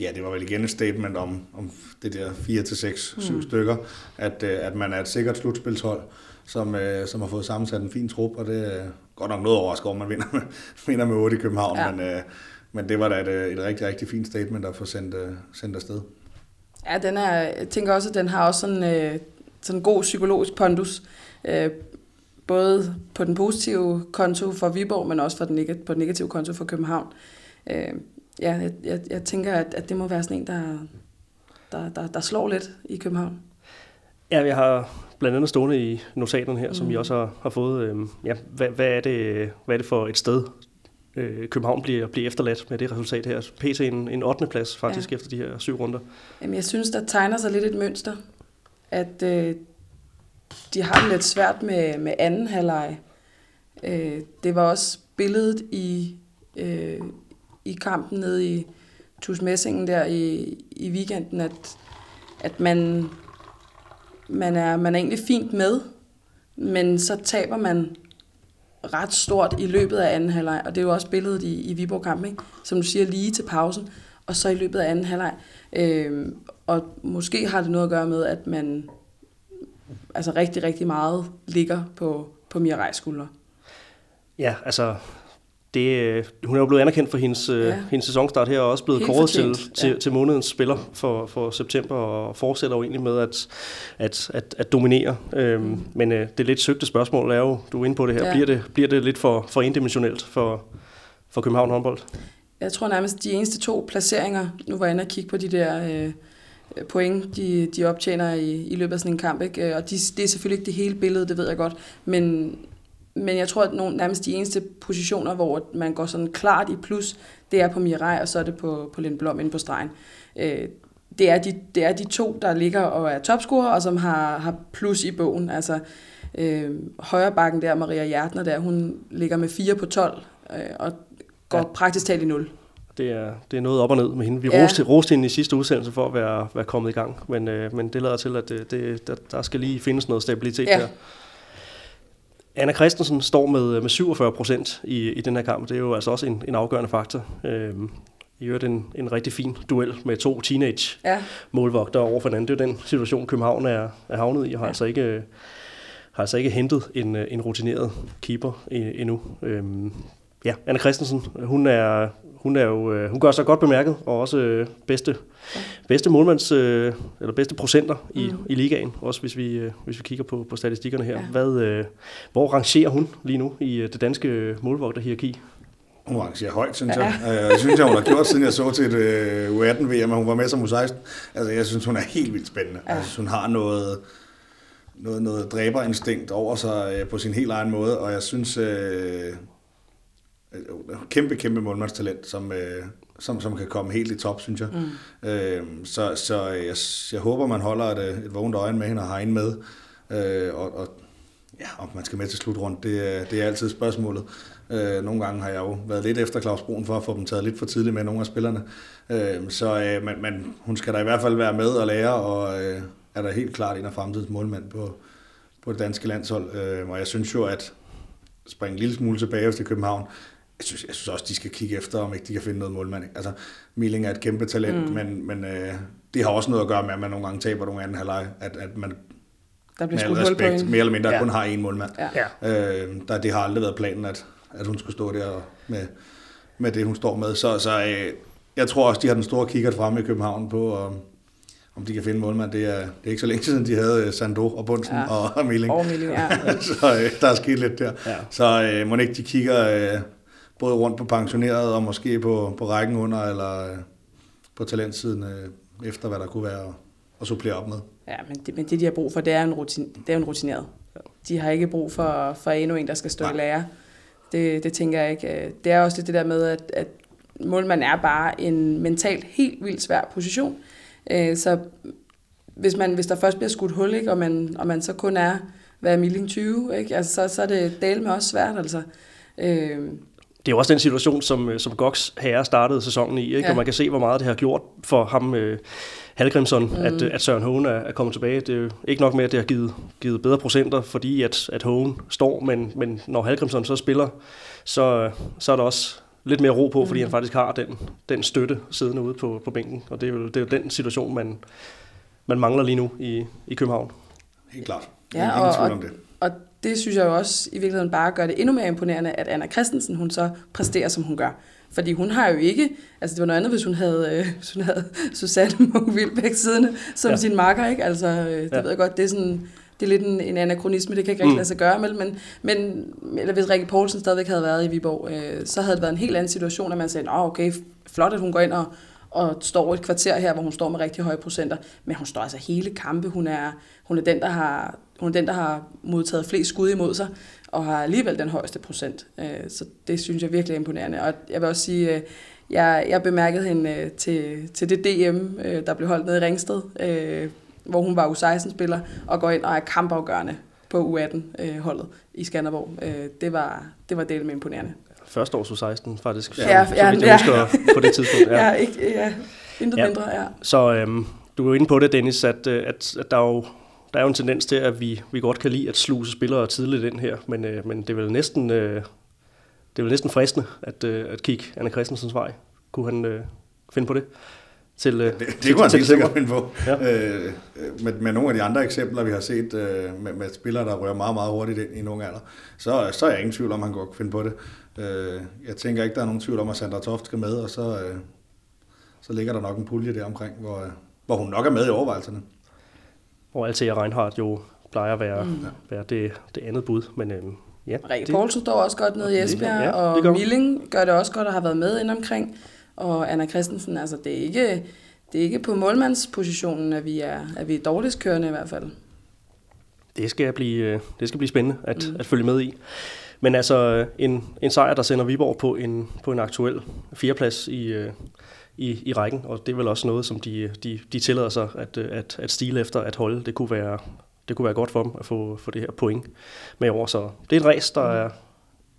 Ja, det var vel igen et statement om, om det der 4 til 6, 7 mm. stykker, at, at man er et sikkert slutspilshold som, øh, som har fået sammensat en fin trup, og det er godt nok noget overrasket over, man vinder med, vinder med 8 i København, ja. men, øh, men det var da et, øh, et rigtig, rigtig fint statement at få sendt, øh, sendt afsted. Ja, den er, jeg tænker også, at den har også sådan, øh, sådan en god psykologisk pondus, øh, både på den positive konto for Viborg, men også for den, på den negative konto for København. Øh, ja, jeg, jeg, jeg tænker, at, at det må være sådan en, der, der, der, der slår lidt i København. Ja, vi har blandt andet stående i notaterne her, mm. som vi også har, har fået. Øh, ja, hvad, hvad, er det, hvad er det for et sted, øh, København bliver, bliver efterladt med det resultat her? PT en, en 8. plads faktisk ja. efter de her syv runder. Jamen, jeg synes, der tegner sig lidt et mønster, at øh, de har det lidt svært med, med anden halvleg. Øh, det var også billedet i, øh, i kampen nede i Tus Messingen der i, i weekenden, at, at man man er, man er egentlig fint med, men så taber man ret stort i løbet af anden halvleg, og det er jo også billedet i, i Viborg-kampen, ikke? som du siger, lige til pausen, og så i løbet af anden halvleg. Øh, og måske har det noget at gøre med, at man altså rigtig, rigtig meget ligger på, på Mirai skuldre. Ja, altså det, øh, hun er jo blevet anerkendt for hendes, øh, ja. hendes sæsonstart her, og også blevet kåret til, til, ja. til månedens spiller for, for september, og fortsætter jo egentlig med at, at, at, at dominere. Øhm, mm. Men øh, det lidt søgte spørgsmål er jo, du er inde på det her, ja. bliver, det, bliver det lidt for, for indimensionelt for, for København håndbold? Jeg tror nærmest, de eneste to placeringer, nu var jeg inde og kigge på de der... Øh, point, de, de optjener i, i løbet af sådan en kamp. Ikke? Og de, det er selvfølgelig ikke det hele billede, det ved jeg godt, men men jeg tror, at nogle, nærmest de eneste positioner, hvor man går sådan klart i plus, det er på Mirai, og så er det på, på Lindblom inde på stregen. Øh, det, er de, det er de to, der ligger og er topscorer, og som har, har plus i bogen. Altså, øh, højre bakken der, Maria Hjertner der, hun ligger med 4 på 12, øh, og går ja. praktisk talt i 0. Det er, det er noget op og ned med hende. Vi ja. roste, roste hende i sidste udsendelse for at være, være kommet i gang, men, øh, men det lader til, at det, det, der, der skal lige findes noget stabilitet ja. der. Anna Christensen står med, med 47 procent i, i den her kamp. Det er jo altså også en, en afgørende faktor. Øhm, I øvrigt en, en rigtig fin duel med to teenage ja. over for hinanden. Det er jo den situation, København er, er havnet i, og har, ja. altså ikke, har altså ikke hentet en, en rutineret keeper endnu. Øhm, ja, Anna Christensen, hun er, hun er jo, øh, hun gør sig godt bemærket, og også øh, bedste, bedste målmands, øh, eller bedste procenter i, mm. i ligaen, også hvis vi, hvis vi kigger på, på statistikkerne her. Ja. Hvad, hvor rangerer hun lige nu i det danske målvogterhierarki? Hun rangerer højt, synes jeg. Ja. Jeg synes, jeg, hun har gjort, siden jeg så til et U18-VM, at hun var med som U16. Altså, jeg synes, hun er helt vildt spændende. Ja. Altså, hun har noget, noget, noget dræberinstinkt over sig på sin helt egen måde, og jeg synes, øh, Øh, kæmpe, kæmpe målmandstalent, som, øh, som, som kan komme helt i top, synes jeg. Mm. Øh, så så jeg, jeg håber, man holder et, et vågent øje med hende og har hende med. Øh, og, og Ja, om man skal med til slutrundt, det, er- det er altid spørgsmålet. Øh, nogle gange har jeg jo været lidt efter Claus Brun for at få dem taget lidt for tidligt med nogle af spillerne. Øh, så øh, men, men hun skal da i hvert fald være med og lære, og øh, er der helt klart en af fremtidens målmænd på, på det danske landshold. Øh, og jeg synes jo, at springe en lille smule tilbage til København, jeg synes, jeg synes også, de skal kigge efter, om ikke de kan finde noget målmand. Altså, Milling er et kæmpe talent, mm. men, men øh, det har også noget at gøre med, at man nogle gange taber nogle anden halvleg, at, at man Der bliver med respekt, mere eller mindre Ja. kun har én målmand. Ja. Øh, der, det har aldrig været planen, at, at hun skulle stå der med, med det, hun står med. Så, så øh, jeg tror også, de har den store kikkert fremme i København på, om, om de kan finde målmand. Det er, det er ikke så længe siden, de havde øh, Sando og Bunsen Ja. og, og Milling. Over Milling, ja. så øh, der er sket lidt der. Ja. Så øh, må ikke de kigger øh, både rundt på pensioneret og måske på, på rækken under, eller øh, på talentsiden øh, efter, hvad der kunne være at, supplere op med. Ja, men det, men det, de har brug for, det er en, rutin, det er en rutineret. De har ikke brug for, for endnu en, der skal stå Nej. i lære. Det, det tænker jeg ikke. Øh, Det er også det der med, at, at målmand er bare en mentalt helt vildt svær position. Øh, Så hvis, man, hvis der først bliver skudt hul, ikke, og, man, og man så kun er, hvad er Milling 20, ikke? Altså, så, så er det dale med også svært. Altså. Øh, Det er jo også den situation, som, øh, som Gox herre startede sæsonen i, ikke? Ja. og man kan se, hvor meget det har gjort for ham, øh, Halgrimsson, mm. at, øh, at Søren Hågen er, er kommet tilbage. Det er jo ikke nok med, at det har givet, givet bedre procenter, fordi at, at Hågen står, men, men når Halgrimsson så spiller, så, så er der også lidt mere ro på, fordi han faktisk har den, den støtte siddende ude på, på bænken, og det er jo, det er jo den situation, man, man mangler lige nu i, i København. Helt klart. Ja, Ingen og, tvivl og, om det. og det synes jeg jo også i virkeligheden bare gør det endnu mere imponerende, at Anna Christensen, hun så præsterer, som hun gør. Fordi hun har jo ikke, altså det var noget andet, hvis hun havde, øh, hvis hun havde Susanne Munk Vilbæk siddende som Ja. sin makker, ikke? Altså, øh, det ja. ved jeg godt, det er sådan, det er lidt en, en anachronisme, det kan ikke rigtig Mm. lade sig gøre, men, men, men eller hvis Rikke Poulsen stadigvæk havde været i Viborg, øh, så havde det været en helt anden situation, at man sagde, åh okay, flot, at hun går ind og, og står et kvarter her, hvor hun står med rigtig høje procenter, men hun står altså hele kampe, hun er, hun er den, der har, hun er den, der har modtaget flest skud imod sig, og har alligevel den højeste procent. Øh, så det synes jeg virkelig er imponerende. Og jeg vil også sige, øh, jeg, jeg bemærkede hende øh, til, til det DM, der blev holdt nede i Ringsted, hvor hun var U16-spiller, og går ind og er kampafgørende på U18-holdet i Skanderborg. Det var, det var delt med imponerende. Første års 16 faktisk, Ja, så, ja, så vidt ja. jeg husker på det tidspunkt. Ja, ja ikke, ja, intet Ja. mindre, ja. Så øhm, du er jo inde på det, Dennis, at, øh, at, at der, er jo, der er jo en tendens til, at vi, vi godt kan lide at sluse spillere tidligt ind her, men, øh, men det er vel næsten, øh, det er vel næsten fristende at, øh, at kigge Anna Christensens vej. Kunne han øh, finde på det? Til, øh, Det, til- det kunne han til helt december? sikkert finde på. Ja. Ja. Øh, med, med nogle af de andre eksempler, vi har set øh, med, med spillere, der rører meget, meget hurtigt ind i nogle alder, så, så er jeg ingen tvivl om, at han godt kunne finde på det. Øh, jeg tænker ikke, der er nogen tvivl om, at Sandra Toft skal med, og så, øh, så ligger der nok en pulje der omkring, hvor, øh, hvor hun nok er med i overvejelserne. Hvor Althea Reinhardt jo plejer at være, mm. være det, det andet bud. Men øh, ja, Rikke Poulsen står også godt nede i Esbjerg, Ja, gør og hun. Milling gør det også godt og har været med ind omkring. Og Anna Christensen, altså det er ikke, det er ikke på målmandspositionen, at vi er, at vi er dårligst kørende i hvert fald. det skal blive, øh, det skal blive spændende at, mm. at følge med i. Men altså øh, en, en sejr, der sender Viborg på en, på en aktuel fjerdeplads i, øh, i, i rækken, og det er vel også noget, som de, øh, de, de tillader sig at, at, at stile efter at holde. Det kunne være, det kunne være godt for dem at få, få det her point med over. Så det er et race, der er,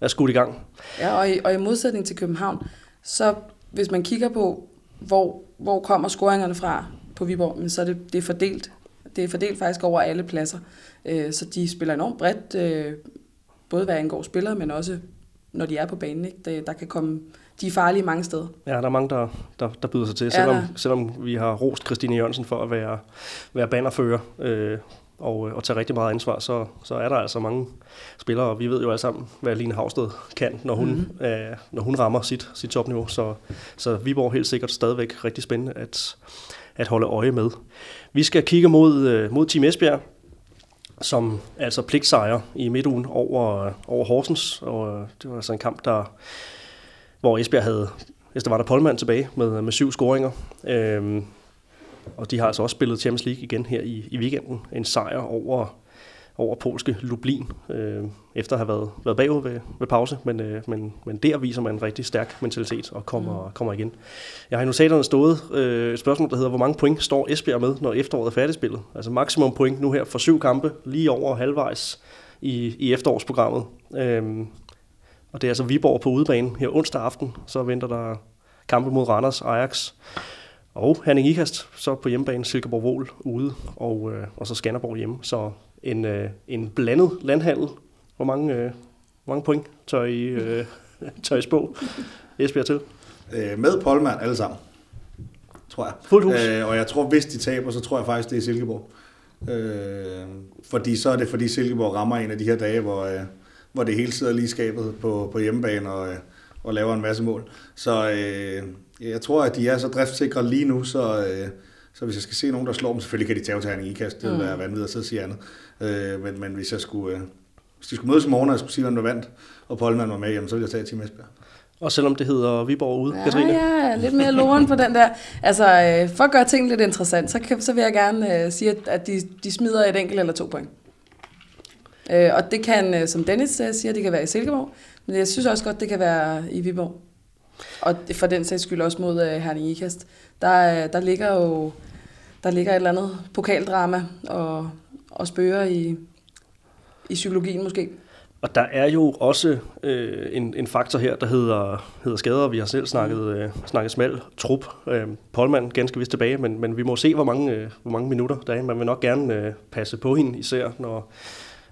er skudt i gang. Ja, og i, og i modsætning til København, så hvis man kigger på, hvor, hvor kommer scoringerne fra på Viborg, men så er det, det er fordelt. Det er fordelt faktisk over alle pladser. Så de spiller enormt bredt, både hvad angår spillere, men også når de er på banen. Ikke? Det, der kan komme, de er farlige mange steder. Ja, der er mange, der, der, der byder sig til, selvom, der. selvom vi har rost Christine Jørgensen for at være, være bannerfører øh, og, og tage rigtig meget ansvar, så, så er der altså mange spillere, og vi ved jo alle sammen, hvad Line Havsted kan, når hun, mm. øh, når hun rammer sit, sit topniveau. Så, så Viborg helt sikkert stadigvæk rigtig spændende at, at holde øje med. Vi skal kigge mod, øh, mod Team Esbjerg, som altså pligtsejr i midtugen over, over Horsens, og øh, det var altså en kamp, der, hvor Esbjerg havde, hvis der var der Polman tilbage med, med syv scoringer, øhm, og de har altså også spillet Champions League igen her i, i weekenden, en sejr over, over polske Lublin, øh, efter at have været, været bagud ved, ved pause, men, øh, men, men der viser man en rigtig stærk mentalitet og kommer, mm. kommer igen. Jeg har i notaterne stået øh, et spørgsmål, der hedder, hvor mange point står Esbjerg med, når efteråret er færdigspillet? Altså maksimum point nu her for syv kampe, lige over halvvejs i, i efterårsprogrammet. Øhm, og det er altså Viborg på udebane her onsdag aften. Så venter der kampe mod Randers, Ajax og Herning Ikast. Så på hjemmebane Silkeborg Vol ude, og, øh, og så Skanderborg hjemme. Så en, øh, en blandet landhandel. Hvor mange, øh, hvor mange point tør I, øh, tør I spå Esbjerg til? Øh, med Polman alle sammen, tror jeg. Fuldt hus. Øh, og jeg tror, hvis de taber, så tror jeg faktisk, det er Silkeborg. Øh, fordi så er det, fordi Silkeborg rammer en af de her dage, hvor, øh, hvor det hele sidder lige skabet på, på hjemmebane og, øh, og laver en masse mål. Så øh, jeg tror, at de er så driftsikre lige nu, så, øh, så hvis jeg skal se nogen, der slår dem, selvfølgelig kan de tage til Herning ikast, det vil være vanvittigt at sidde og sige andet. Øh, men, men hvis jeg skulle... Øh, hvis de skulle mødes i morgen, og jeg skulle sige, hvem der vandt, og Polman var med, jamen, så ville jeg tage Team Esbjerg. Og selvom det hedder Viborg ude, Ja, Katrine? ja, lidt mere loren på den der. Altså, øh, for at gøre ting lidt interessant, så, kan, så vil jeg gerne øh, sige, at, at de, de smider et enkelt eller to point. Øh, og det kan, øh, som Dennis øh, siger, det kan være i Silkeborg, men jeg synes også godt, det kan være i Viborg. Og for den sags skyld også mod øh, Herning Ikast. Der, øh, der ligger jo der ligger et eller andet pokaldrama og, og spørger i, i psykologien måske. Og der er jo også øh, en, en faktor her, der hedder, hedder skader. Vi har selv snakket, øh, snakket smal trup. Øh, Polman ganske vist tilbage, men, men vi må se, hvor mange, øh, hvor mange minutter der er. Man vil nok gerne øh, passe på hende, især når,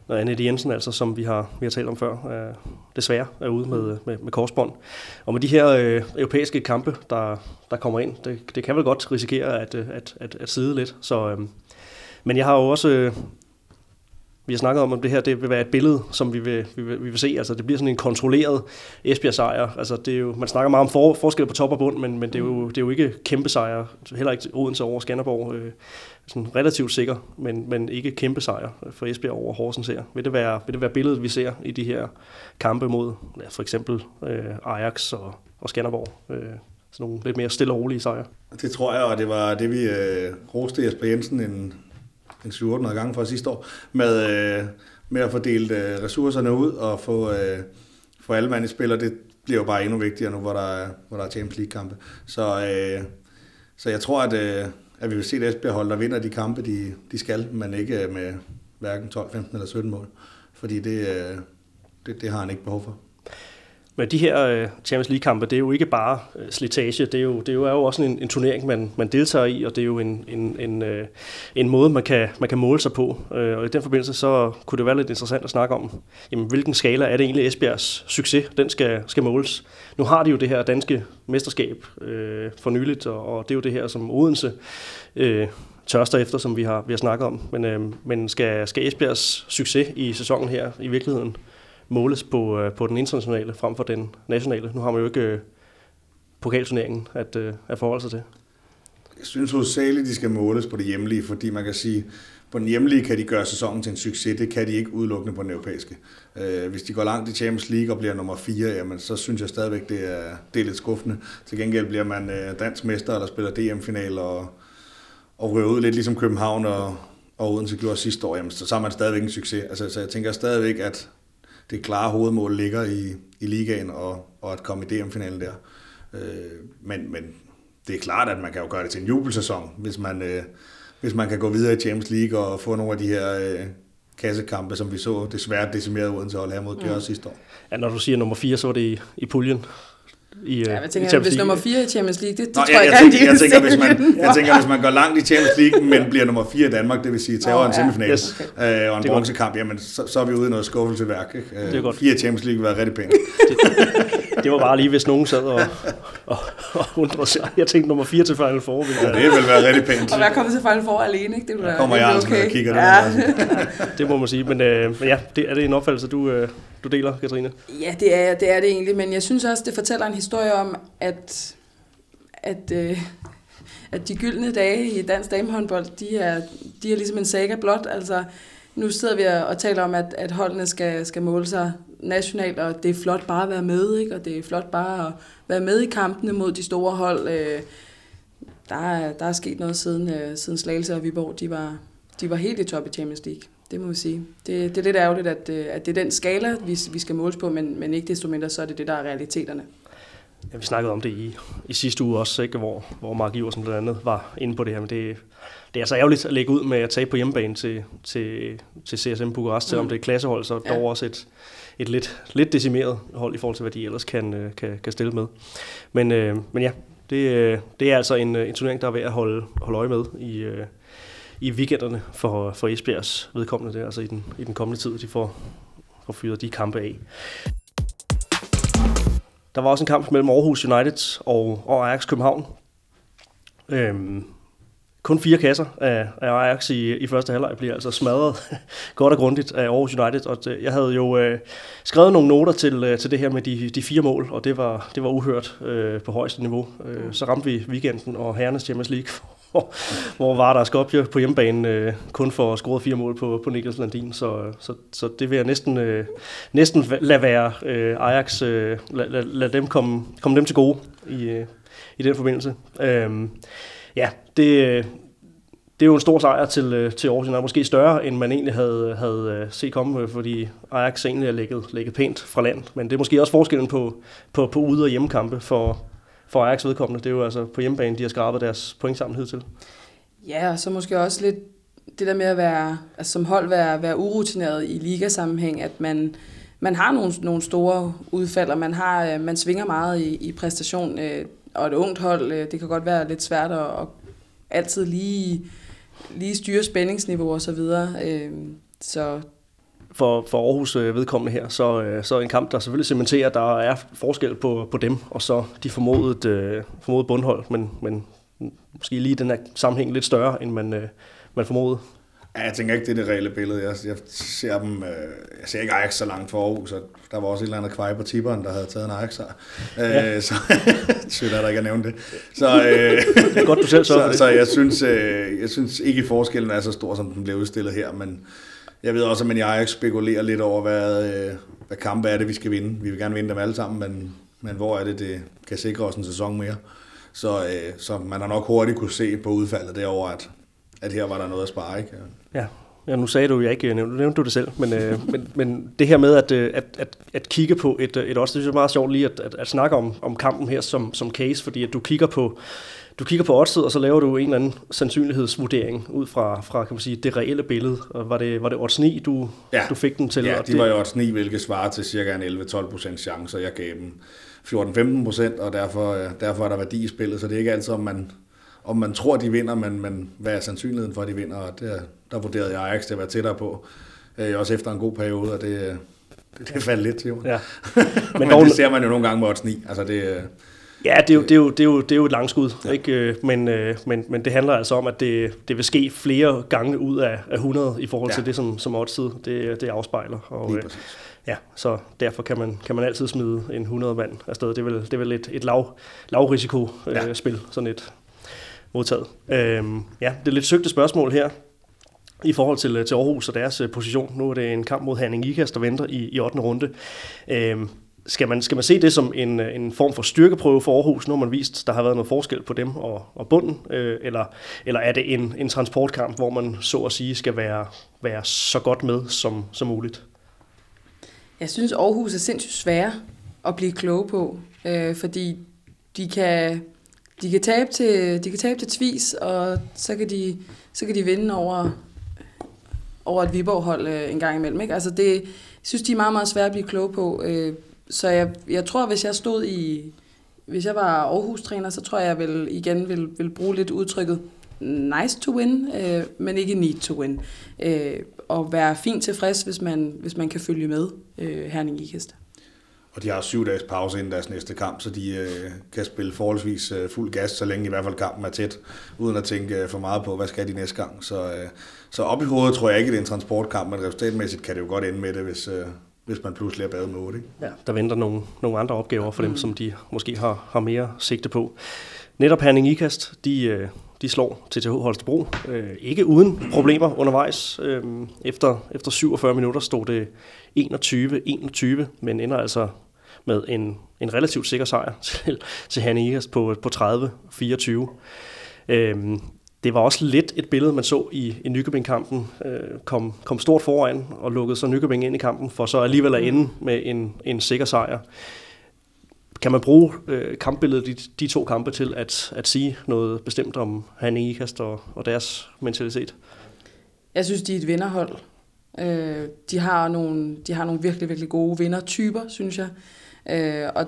når Annette Jensen, altså, som vi har, vi har talt om før, øh, desværre er ude med, med, med korsbånd. Og med de her øh, europæiske kampe, der, der kommer ind, det, det kan vel godt risikere at, øh, at, at, at sidde lidt. Så, øh, men jeg har jo også... Øh, vi har snakket om, om det her det vil være et billede, som vi vil, vi vil, vi vil se. Altså, det bliver sådan en kontrolleret Esbjerg-sejr. Altså, det er jo, man snakker meget om for, forskel på top og bund, men, men det, er jo, det er jo ikke kæmpe sejre. Heller ikke Odense over Skanderborg. Øh, sådan relativt sikker, men, men ikke kæmpe sejr for Esbjerg over Horsens her. Vil det, være, vil det være billedet, vi ser i de her kampe mod ja, for eksempel øh, Ajax og, og Skanderborg? Øh, sådan nogle lidt mere stille og rolige sejre. Det tror jeg, og det var det, vi øh, roste Jesper Jensen en, en 7 gange fra sidste år, med, øh, med at fordele øh, ressourcerne ud og få, øh, få alle mand i spil, og det bliver jo bare endnu vigtigere nu, hvor der er, hvor der er Champions League-kampe. Så, øh, så jeg tror, at, øh, at vi vil se, at Esbjerg hold, der vinder de kampe, de, de skal, men ikke øh, med hverken 12, 15 eller 17 mål, fordi det, øh, det, det har han ikke behov for. Men de her øh, Champions League-kampe, det er jo ikke bare øh, slitage, det er jo, det er jo, er jo også en, en turnering, man, man deltager i, og det er jo en, en, en, øh, en måde, man kan, man kan måle sig på. Og i den forbindelse, så kunne det være lidt interessant at snakke om, jamen, hvilken skala er det egentlig Esbjergs succes, den skal, skal måles. Nu har de jo det her danske mesterskab øh, for nyligt, og, og det er jo det her, som Odense øh, tørster efter, som vi har, vi har snakket om. Men, øh, men skal, skal Esbjergs succes i sæsonen her i virkeligheden måles på, øh, på den internationale frem for den nationale. Nu har man jo ikke øh, pokalturneringen at, øh, at forholde sig til. Jeg synes hovedsageligt, de skal måles på det hjemlige, fordi man kan sige, på den hjemlige kan de gøre sæsonen til en succes, det kan de ikke udelukkende på den europæiske. Øh, hvis de går langt i Champions League og bliver nummer 4, jamen, så synes jeg stadigvæk, det er, det er lidt skuffende. Til gengæld bliver man øh, dansk mester, eller spiller DM-final, og, og ryger ud lidt ligesom København og, og Odense gjorde sidste år, jamen, så, så er man stadigvæk en succes. Altså, så jeg tænker stadigvæk, at det klare hovedmål ligger i, i ligaen, og, og at komme i DM-finalen der. Øh, men, men det er klart, at man kan jo gøre det til en jubelsæson, hvis man, øh, hvis man kan gå videre i Champions League og få nogle af de her øh, kassekampe, som vi så desværre decimeret Odense hold her mod Bjørn mm. sidste år. Ja, når du siger nummer 4, så var det i, i puljen. I, Ja, jeg i tænker, Champions hvis nummer 4 i Champions League, det, det Nå, tror jeg, jeg, jeg, tænker, jeg, tænker, hvis man, jeg tænker, hvis man går langt i Champions League, men bliver nummer 4 i Danmark, det vil sige tager Nå, en ja. semifinal Yes. øh, og en Det bronzekamp, jamen så, så er vi ude i noget skuffelseværk. Ikke? Øh, Det er godt. Fire Champions League vil være rigtig pænt. Det var bare lige, hvis nogen sad og, og, og undrede sig. Jeg tænkte nummer 4 til Final Four. Ville Ja, være, det vil være rigtig pænt. Og være kommet til Final Four alene, ikke? Det ville være kommer det jeg altså okay. og kigger det ja. det må man sige. Men, øh, men ja, det, er det en opfattelse, du, øh, du deler, Katrine? ja, det er, det er det egentlig, men jeg synes også, det fortæller en historie om, at, at, øh, at de gyldne dage i dansk damehåndbold, de er, de er ligesom en saga blot. Altså, nu sidder vi og taler om, at, at holdene skal, skal måle sig nationalt, og det er flot bare at være med, ikke? og det er flot bare at være med i kampene mod de store hold. Øh, der, er, der er sket noget siden, øh, siden Slagelse og Viborg. De var, de var helt i top i Champions League. Det må vi sige. Det, det er lidt ærgerligt, at, øh, at det er den skala, vi, vi skal måles på, men, men ikke desto mindre, så er det det, der er realiteterne. Ja, vi snakkede om det i, i sidste uge også, ikke? Hvor, hvor Mark Iversen blandt andet var inde på det her, men det, det er så ærgerligt at lægge ud med at tage på hjemmebane til, til, til CSM Bukarest, selvom mm. det er klassehold, så ja. dog også et, et lidt, lidt decimeret hold i forhold til, hvad de ellers kan, øh, kan, kan stille med. Men, øh, men ja, det, øh, det er altså en, en turnering, der er værd at holde, holde øje med i, øh, i weekenderne for, for Esbjergs vedkommende, der, altså i den, i den kommende tid, de får, får fyret de kampe af. Der var også en kamp mellem Aarhus United og, og Ajax København. Øhm, kun fire kasser af, af Ajax i, i første halvleg bliver altså smadret godt og grundigt af Aarhus United. Og det, jeg havde jo øh, skrevet nogle noter til, øh, til det her med de, de fire mål, og det var, det var uhørt øh, på højeste niveau. Øh, så ramte vi weekenden og herrenes Champions League, hvor, hvor var der Skopje på hjemmebane øh, kun for at score fire mål på, på Niklas Landin. Så, øh, så, så det vil jeg næsten, øh, næsten lade være øh, Ajax, øh, lad, lad, lad dem komme, komme dem til gode i, øh, i den forbindelse. Øh, ja, det, øh, det er jo en stor sejr til, øh, til Aarhus United, måske større, end man egentlig havde, havde set komme, fordi Ajax egentlig er ligget, ligget pænt fra land. Men det er måske også forskellen på, på, på ude- og hjemmekampe for, for Ajax vedkommende. Det er jo altså på hjemmebane, de har skrabet deres point sammen til. Ja, og så måske også lidt det der med at være, altså som hold være, være urutineret i ligasammenhæng, at man, man har nogle, nogle store udfald, og man, har, øh, man svinger meget i, i præstation. Øh, og et ungt hold, øh, det kan godt være lidt svært at, at altid lige lige styre spændingsniveau og så videre. Så for, for Aarhus øh, vedkommende her, så, øh, så en kamp, der selvfølgelig cementerer, at der er forskel på, på dem, og så de formodet, øh, formodet bundhold, men, men måske lige den her sammenhæng lidt større, end man, øh, man formodede. Ja, jeg tænker ikke, det er det reelle billede. Jeg, jeg ser dem, øh, jeg ser ikke Ajax så langt for Aarhus, så der var også et eller andet kvej på tipperen, der havde taget en Ajax her. Ja. Øh, så sygt er der ikke at nævne det. Så, øh, det er godt, du selv så, så, så jeg, synes, øh, jeg synes ikke, forskellen er så stor, som den bliver udstillet her, men jeg ved også, at man i Ajax spekulerer lidt over, hvad, øh, hvad kampe er det, vi skal vinde. Vi vil gerne vinde dem alle sammen, men, men hvor er det, det kan sikre os en sæson mere. Så, øh, så man har nok hurtigt kunne se på udfaldet derover, at at her var der noget at spare, ikke? Ja, Ja, nu sagde du jo ikke, øh, nu nævnte du det selv, men, øh, men, men det her med at, øh, at, at, at kigge på et, et også, det synes jeg er meget sjovt lige at, at, at snakke om, om kampen her som, som case, fordi at du kigger på, du kigger på oddset, og så laver du en eller anden sandsynlighedsvurdering ud fra, fra kan man sige, det reelle billede. Og var det, var det odds 9, du, ja. du fik den til? Ja, de var jo odds 9, hvilket svarer til cirka en 11-12% chance, og jeg gav dem 14-15%, og derfor, øh, derfor er der værdi i spillet, så det er ikke altid, om man, om man tror, de vinder, men, men hvad er sandsynligheden for, at de vinder? Og der, der vurderede jeg Ajax til at være tættere på, øh, også efter en god periode, og det, det, det faldt lidt til. Ja. Men, men dog, det ser man jo nogle gange med odds 9. Altså det, Ja, det er jo, det er jo, det er jo, det er jo et langskud, ja. ikke? Øh, men, øh, men, men det handler altså om, at det, det vil ske flere gange ud af, af 100 i forhold ja. til det, som, som oddsid det, det afspejler. Og, Lige præcis. Ja, så derfor kan man, kan man altid smide en 100 mand afsted. Det er vel, det er vel et, et lav, lav risiko ja. øh, spil, sådan et, modtaget. Øhm, ja, det er lidt søgte spørgsmål her i forhold til, til Aarhus og deres øh, position. Nu er det en kamp mod Herning Ikas, der venter i, i 8. runde. Øhm, skal man, skal man se det som en, øh, en form for styrkeprøve for Aarhus? Nu har man vist, der har været noget forskel på dem og, og bunden. Øh, eller, eller er det en, en transportkamp, hvor man så at sige skal være, være så godt med som, som muligt? Jeg synes, Aarhus er sindssygt svære at blive kloge på, øh, fordi de kan de kan tabe til, de kan tabe til Tvis, og så kan de, så kan de vinde over, over et Viborg-hold øh, en gang imellem. Ikke? Altså det, jeg synes, de er meget, meget svære at blive kloge på. Øh, så jeg, jeg tror, hvis jeg stod i... Hvis jeg var Aarhus-træner, så tror jeg, jeg vil, igen vil, vil bruge lidt udtrykket nice to win, øh, men ikke need to win. Øh, og være fint tilfreds, hvis man, hvis man kan følge med øh, Herning Ikast. Og de har syv dages pause inden deres næste kamp, så de øh, kan spille forholdsvis øh, fuld gas, så længe i hvert fald kampen er tæt, uden at tænke øh, for meget på, hvad skal de næste gang. Så, øh, så op i hovedet tror jeg ikke, det er en transportkamp, men resultatmæssigt kan det jo godt ende med det, hvis, øh, hvis man pludselig er badet med 8. Ikke? Ja, der venter nogle, nogle andre opgaver for dem, mm. som de måske har, har mere sigte på. Netop Herning Ikast, de, øh, de slår TTH Holstebro. Øh, ikke uden problemer undervejs. Øh, efter, efter 47 minutter stod det 21-21, men ender altså med en, en relativt sikker sejr til, til Herning Ikast på, på 30-24. Øhm, det var også lidt et billede, man så i, i Nykøbing-kampen. Øh, kom, kom stort foran og lukkede så Nykøbing ind i kampen, for så alligevel at ende med en, en sikker sejr. kan man bruge øh, kampbilledet, de, de to kampe, til at, at sige noget bestemt om Hanning Ikast og, og deres mentalitet? Jeg synes, de er et vinderhold. Øh, de, har nogle, de har nogle virkelig, virkelig gode vindertyper, synes jeg. Øh, og,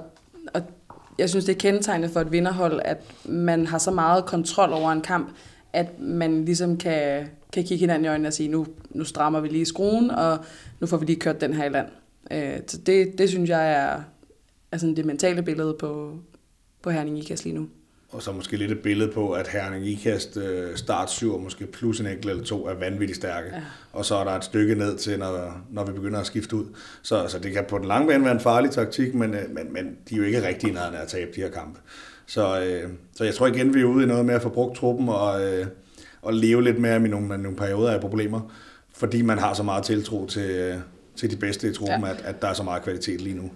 og jeg synes, det er kendetegnet for et vinderhold, at man har så meget kontrol over en kamp, at man ligesom kan, kan kigge hinanden i øjnene og sige, nu, nu strammer vi lige skruen, og nu får vi lige kørt den her i land. Øh, så det, det synes jeg er, er sådan det mentale billede på, på Herning Ikas lige nu. Og så måske lidt et billede på, at Herning Ikast øh, start 7 måske plus en enkelt eller to er vanvittigt stærke. Ja. Og så er der et stykke ned til, når, når vi begynder at skifte ud. Så altså, det kan på den lange bane være en farlig taktik, men, øh, men, men de er jo ikke rigtig nærheden af at tabe de her kampe. Så, øh, så jeg tror igen, vi er ude i noget med at få brugt truppen og, øh, og leve lidt mere med nogle, nogle perioder af problemer, fordi man har så meget tiltro til, til de bedste i truppen, ja. at, at der er så meget kvalitet lige nu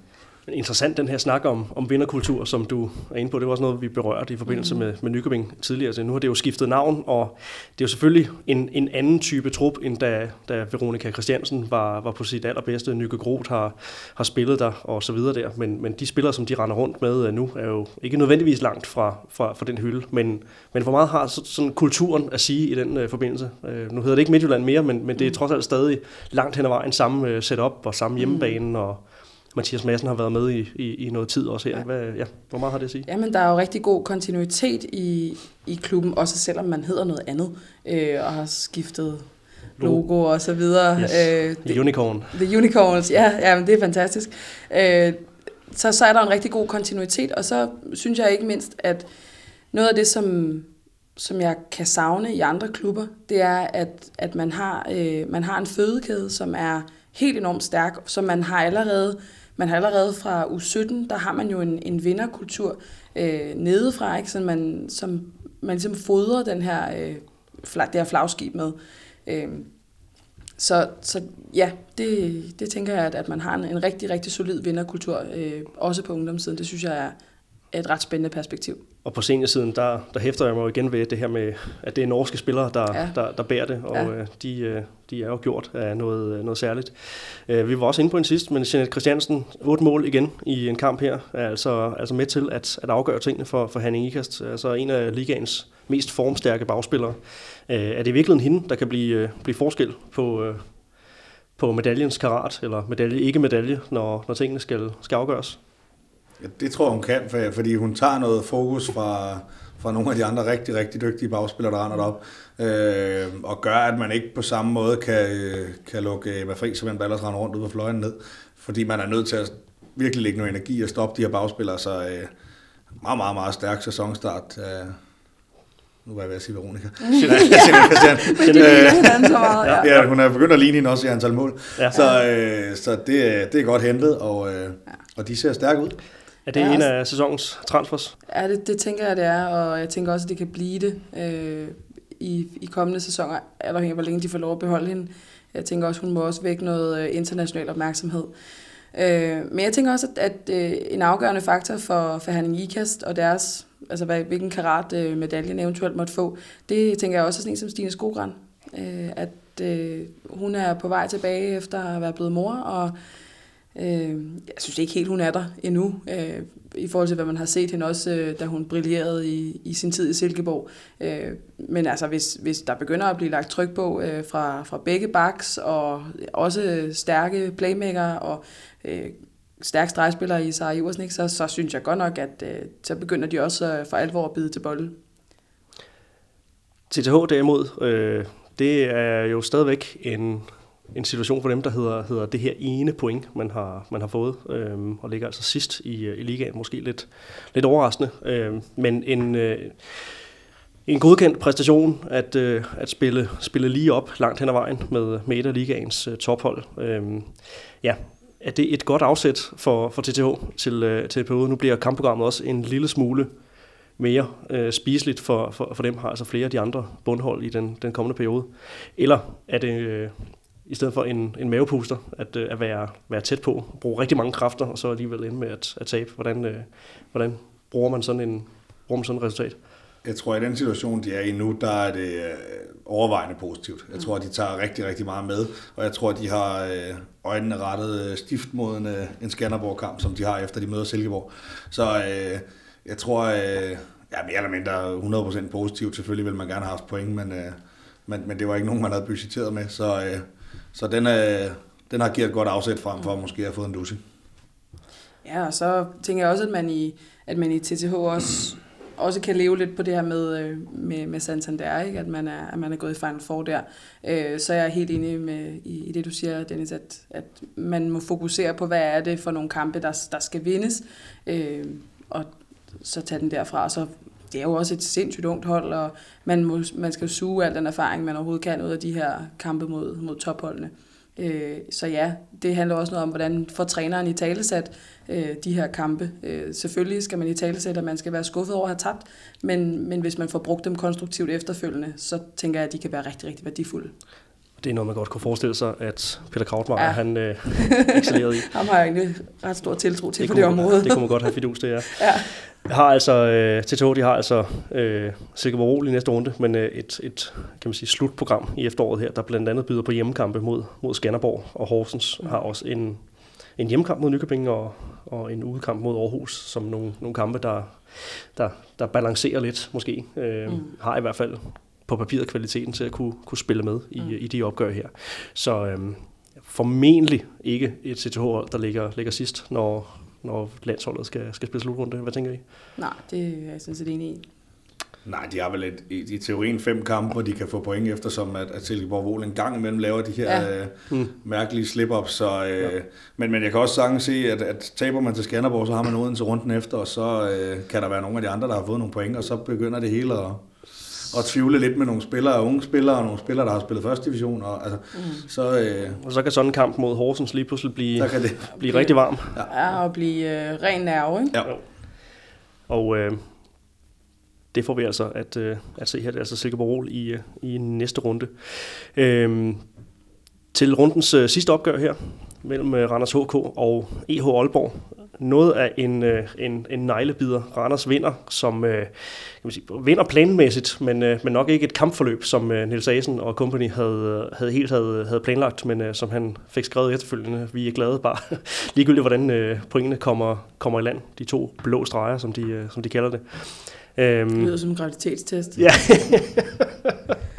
interessant, den her snak om, om vinderkultur, som du er inde på. Det var også noget, vi berørte i forbindelse mm. med, med Nykøbing tidligere. Så nu har det jo skiftet navn, og det er jo selvfølgelig en, en anden type trup, end da, da Veronika Christiansen var, var på sit allerbedste. Nyke Groth har, har spillet der, og så videre der. Men, men de spillere, som de render rundt med øh, nu, er jo ikke nødvendigvis langt fra, fra, fra den hylde. Men, men hvor meget har sådan kulturen at sige i den uh, forbindelse? Uh, nu hedder det ikke Midtjylland mere, men, men det er mm. trods alt stadig langt hen ad vejen samme uh, setup og samme hjemmebane, mm. og Mathias Madsen har været med i, i, i noget tid også her. Ja. Hvad, ja, hvor meget har det at sige? Jamen, der er jo rigtig god kontinuitet i, i klubben, også selvom man hedder noget andet, øh, og har skiftet logo og så videre. Yes. Øh, the Unicorn. The Unicorns, ja, ja men det er fantastisk. Øh, så, så er der en rigtig god kontinuitet, og så synes jeg ikke mindst, at noget af det, som, som jeg kan savne i andre klubber, det er, at, at man, har, øh, man har en fødekæde, som er helt enormt stærk, som man har allerede man har allerede fra U17, der har man jo en, en vinderkultur øh, nedefra, ikke? Så man, som man ligesom fodrer den her, øh, flag, det her flagskib med. Øh, så, så ja, det, det tænker jeg, at, at man har en, en rigtig, rigtig solid vinderkultur, øh, også på ungdomssiden. Det synes jeg er, et ret spændende perspektiv. Og på seniorsiden, der, der hæfter jeg mig igen ved det her med, at det er norske spillere, der, ja. der, der bærer det, og ja. Øh, de, øh, de er jo gjort af noget, noget særligt. Øh, vi var også inde på en sidst, men Jeanette Christiansen, otte mål igen i en kamp her, er altså, altså med til at, at afgøre tingene for, for Hanning Ikast, altså en af ligaens mest formstærke bagspillere. Er det virkelig hende, der kan blive, blive forskel på, på medaljens karat, eller medalje ikke medalje, når, når tingene skal, skal afgøres? Ja, det tror jeg, hun kan, fordi hun tager noget fokus fra, fra nogle af de andre rigtig, rigtig dygtige bagspillere, der render op, øh, og gør, at man ikke på samme måde kan, kan lukke Eva Fri, som en ballers render rundt ud på fløjen ned, fordi man er nødt til at virkelig lægge noget energi og stoppe de her bagspillere, så øh, meget, meget, meget stærk sæsonstart. Øh, nu var jeg ved at sige Veronica. ja. ja, hun er begyndt at ligne hende også i antal mål. Ja. Så, øh, så det, det er godt hentet, og, øh, og de ser stærke ud. Er det ja, en af sæsonens transfers? Ja, det, det tænker jeg, det er, og jeg tænker også, at det kan blive det øh, i, i kommende sæsoner, afhængig af, hvor længe de får lov at beholde hende. Jeg tænker også, hun må også vække noget øh, international opmærksomhed. Øh, men jeg tænker også, at, at øh, en afgørende faktor for, for Herning Ikast og deres, altså hvad, hvilken karat øh, medaljen eventuelt måtte få, det tænker jeg også er sådan en som Stine Skogran. Øh, at øh, hun er på vej tilbage efter at være blevet mor, og Øh, jeg synes ikke helt, hun er der endnu, øh, i forhold til, hvad man har set hende også, øh, da hun brillerede i, i sin tid i Silkeborg. Øh, men altså, hvis, hvis der begynder at blive lagt tryk på øh, fra, fra begge backs, og også stærke playmaker og øh, stærke stregspiller i Sarah Iversen, så, så synes jeg godt nok, at øh, så begynder de også øh, for alvor at bide til bolden. TTH derimod, øh, det er jo stadigvæk en en situation for dem, der hedder, hedder det her ene point, man har, man har fået, øhm, og ligger altså sidst i, øh, i ligaen, måske lidt, lidt overraskende. Øhm, men en, øh, en godkendt præstation at, øh, at spille, spille lige op langt hen ad vejen med, med et af ligaens øh, tophold. Øhm, ja, er det et godt afsæt for, for TTH til, øh, til perioden? Nu bliver kampprogrammet også en lille smule mere øh, spiseligt for, for, for dem, har altså flere af de andre bundhold i den, den kommende periode. Eller er det, øh, i stedet for en, en mavepuster, at, øh, at være, være tæt på, bruge rigtig mange kræfter, og så alligevel ende med at, at tabe. Hvordan, øh, hvordan bruger man sådan en bruger man sådan et resultat? Jeg tror, at i den situation, de er i nu, der er det øh, overvejende positivt. Jeg tror, at de tager rigtig, rigtig meget med, og jeg tror, at de har øh, øjnene rettet stift mod en, en Skanderborg-kamp, som de har efter de møder Silkeborg. Så øh, jeg tror, øh, ja, mere eller mindre 100% positivt. Selvfølgelig vil man gerne have haft point, men, øh, men, men det var ikke nogen, man havde budgetteret med. Så, øh, så den, øh, den har givet et godt afsæt frem for at måske have fået en dusse. Ja, og så tænker jeg også, at man i, at man i TTH også, også kan leve lidt på det her med, øh, med, med Santander, ikke? At, man er, at man er gået i Final Four der. Øh, så jeg er helt enig med, i, i det, du siger, Dennis, at, at man må fokusere på, hvad er det for nogle kampe, der, der skal vindes, øh, og så tage den derfra. Så det er jo også et sindssygt ungt hold, og man, må, man skal suge al den erfaring, man overhovedet kan ud af de her kampe mod, mod topholdene. Øh, så ja, det handler også noget om, hvordan får træneren i talesat øh, de her kampe. Øh, selvfølgelig skal man i talesat, at man skal være skuffet over at have tabt, men, men hvis man får brugt dem konstruktivt efterfølgende, så tænker jeg, at de kan være rigtig, rigtig værdifulde. Det er noget, man godt kunne forestille sig, at Peter Krautmeier, ja. han øh, excellerede i. Ham har jeg egentlig ret stor tiltro til det på det område. Det kunne man godt have fidus, det er. ja. Har altså, øh, TTH, de har altså øh, Silkeborg i næste runde, men øh, et, et kan man sige, slutprogram i efteråret her, der blandt andet byder på hjemmekampe mod, mod Skanderborg, og Horsens mm. har også en, en hjemmekamp mod Nykøbing og, og en udekamp mod Aarhus, som nogle, nogle kampe, der, der, der balancerer lidt måske. Øh, mm. Har i hvert fald på papiret kvaliteten til at kunne, kunne spille med i, mm. i de opgør her. Så øh, formentlig ikke et CTH-hold, der ligger, ligger sidst, når, når landsholdet skal, skal spille slutrunde. Hvad tænker I? Nej, det er jeg sådan set enig i. Nej, de har vel et, i, i teorien fem kampe, hvor de kan få point, eftersom at, at Silkeborg Vol en gang imellem laver de her ja. øh, mm. mærkelige slip-ups. Så, øh, ja. men, men jeg kan også sagtens se, at, at taber man til Skanderborg, så har man uden til runden efter, og så øh, kan der være nogle af de andre, der har fået nogle point, og så begynder det hele at, at tvivle lidt med nogle spillere, unge spillere, og nogle spillere, der har spillet første division. Og, altså, mm. så, øh, og så kan sådan en kamp mod Horsens lige pludselig blive, kan det. blive rigtig varm. Ja, ja og blive øh, ren nerve, ikke? Ja. Og øh, det får vi altså at, øh, at se her. Det er altså Silkeborg i, øh, i næste runde. Øh, til rundens øh, sidste opgør her, mellem øh, Randers HK og EH Aalborg. Noget af en, øh, en, en neglebider. Randers vinder, som øh, kan man sige, vinder planmæssigt, men, øh, men nok ikke et kampforløb, som øh, Niels Asen og company havde, havde helt havde, havde planlagt, men øh, som han fik skrevet efterfølgende. Vi er glade bare ligegyldigt, hvordan øh, pointene kommer, kommer i land. De to blå streger, som de, øh, som de kalder det. Øhm, det lyder som en graviditetstest. Ja.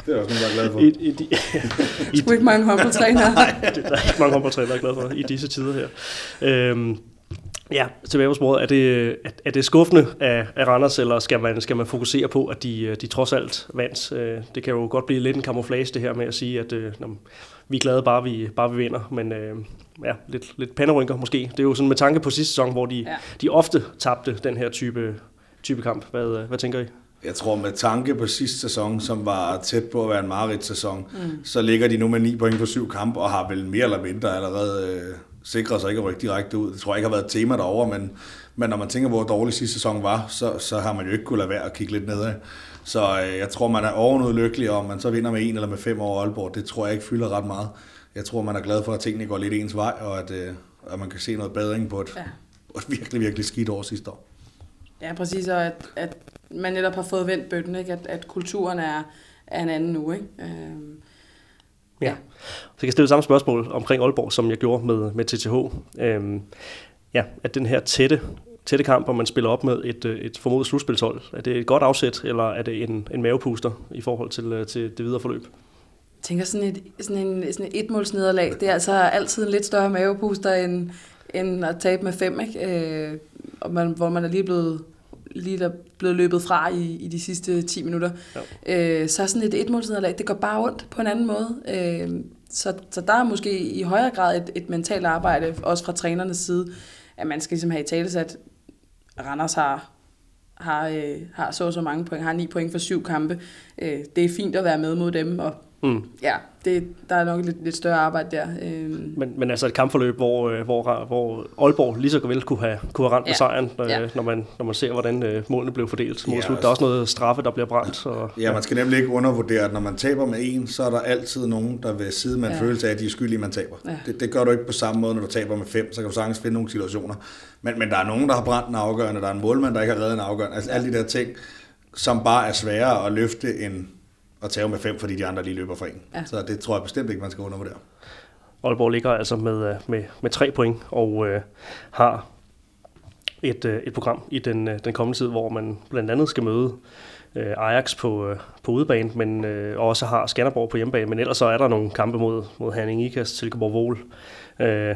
det er også nogen, der er glad for. I, i, i, i, Sgu ikke mange håndboldtrænere. Nej, det, der er ikke mange håndboldtrænere, der er glad for i disse tider her. Øhm, Ja, tilbage på sporet. Er det, er det skuffende af, af Randers, eller skal man, skal man fokusere på, at de, de trods alt vandt? Øh, det kan jo godt blive lidt en camouflage, det her med at sige, at øh, vi er glade, bare vi, bare vi vinder. Men øh, ja, lidt, lidt panderynker måske. Det er jo sådan med tanke på sidste sæson, hvor de, ja. de ofte tabte den her type, type kamp. Hvad, hvad tænker I? Jeg tror med tanke på sidste sæson, som var tæt på at være en Marit-sæson, mm. så ligger de nu med 9 point på syv kampe og har vel mere eller mindre allerede øh, sikret sig ikke at rykke direkte ud. Det tror jeg ikke har været et tema derovre, men, men når man tænker, hvor dårlig sidste sæson var, så, så har man jo ikke kunne lade være at kigge lidt nedad. Så øh, jeg tror, man er ovenud lykkelig, om man så vinder med en eller med fem over Aalborg. Det tror jeg ikke fylder ret meget. Jeg tror, man er glad for, at tingene går lidt ens vej, og at, øh, at man kan se noget bedring på et, ja. et virkelig, virkelig skidt år sidste år. Ja, præcis, og at, at man netop har fået vendt bøtten, ikke? At, at kulturen er, er en anden nu. Ikke? Øhm, ja. ja. Så jeg kan stille samme spørgsmål omkring Aalborg, som jeg gjorde med, med TTH. Øhm, ja, at den her tætte, tætte kamp, hvor man spiller op med et, øh, et formodet slutspilshold, er det et godt afsæt, eller er det en, en mavepuster i forhold til, øh, til det videre forløb? Jeg tænker sådan et, sådan en, sådan et etmålsnederlag, det er altså altid en lidt større mavepuster end, end at tabe med fem, ikke? Øh, og man, hvor man er lige blevet lige der blevet løbet fra i, i de sidste 10 minutter. Ja. Øh, så sådan et etmålsnederlag, det går bare ondt på en anden måde. Øh, så, så der er måske i højere grad et, et mentalt arbejde, også fra trænernes side, at man skal ligesom have i tale at Randers har, har, øh, har så så mange point, har ni point for syv kampe. Øh, det er fint at være med mod dem, og Mm. Ja, det, der er nok lidt, lidt større arbejde der. Øhm. Men, men altså et kampforløb, hvor, øh, hvor, hvor Aalborg lige så vel kunne have, kunne have ramt ja. med sejren, øh, ja. når, man, når man ser, hvordan øh, målene blev fordelt mod ja, slut. Der er også noget straffe, der bliver brændt. Og, ja, ja, man skal nemlig ikke undervurdere, at når man taber med en, så er der altid nogen, der vil sidde med en ja. følelse af, at de er skyldige, man taber. Ja. Det, det gør du ikke på samme måde, når du taber med fem, så kan du sagtens finde nogle situationer. Men, men der er nogen, der har brændt en afgørende, der er en målmand, der ikke har reddet en afgørende. Altså alle de der ting, som bare er sværere at løfte end at tage med fem, fordi de andre lige løber for en. Ja. Så det tror jeg bestemt ikke, man skal undervurdere. Aalborg ligger altså med, øh, med, med tre point og øh, har et, øh, et program i den, øh, den kommende tid, hvor man blandt andet skal møde øh, Ajax på, øh, på udebane, men øh, også har Skanderborg på hjemmebane. Men ellers så er der nogle kampe mod, mod Herning Ikast, Silkeborg Vol, øh,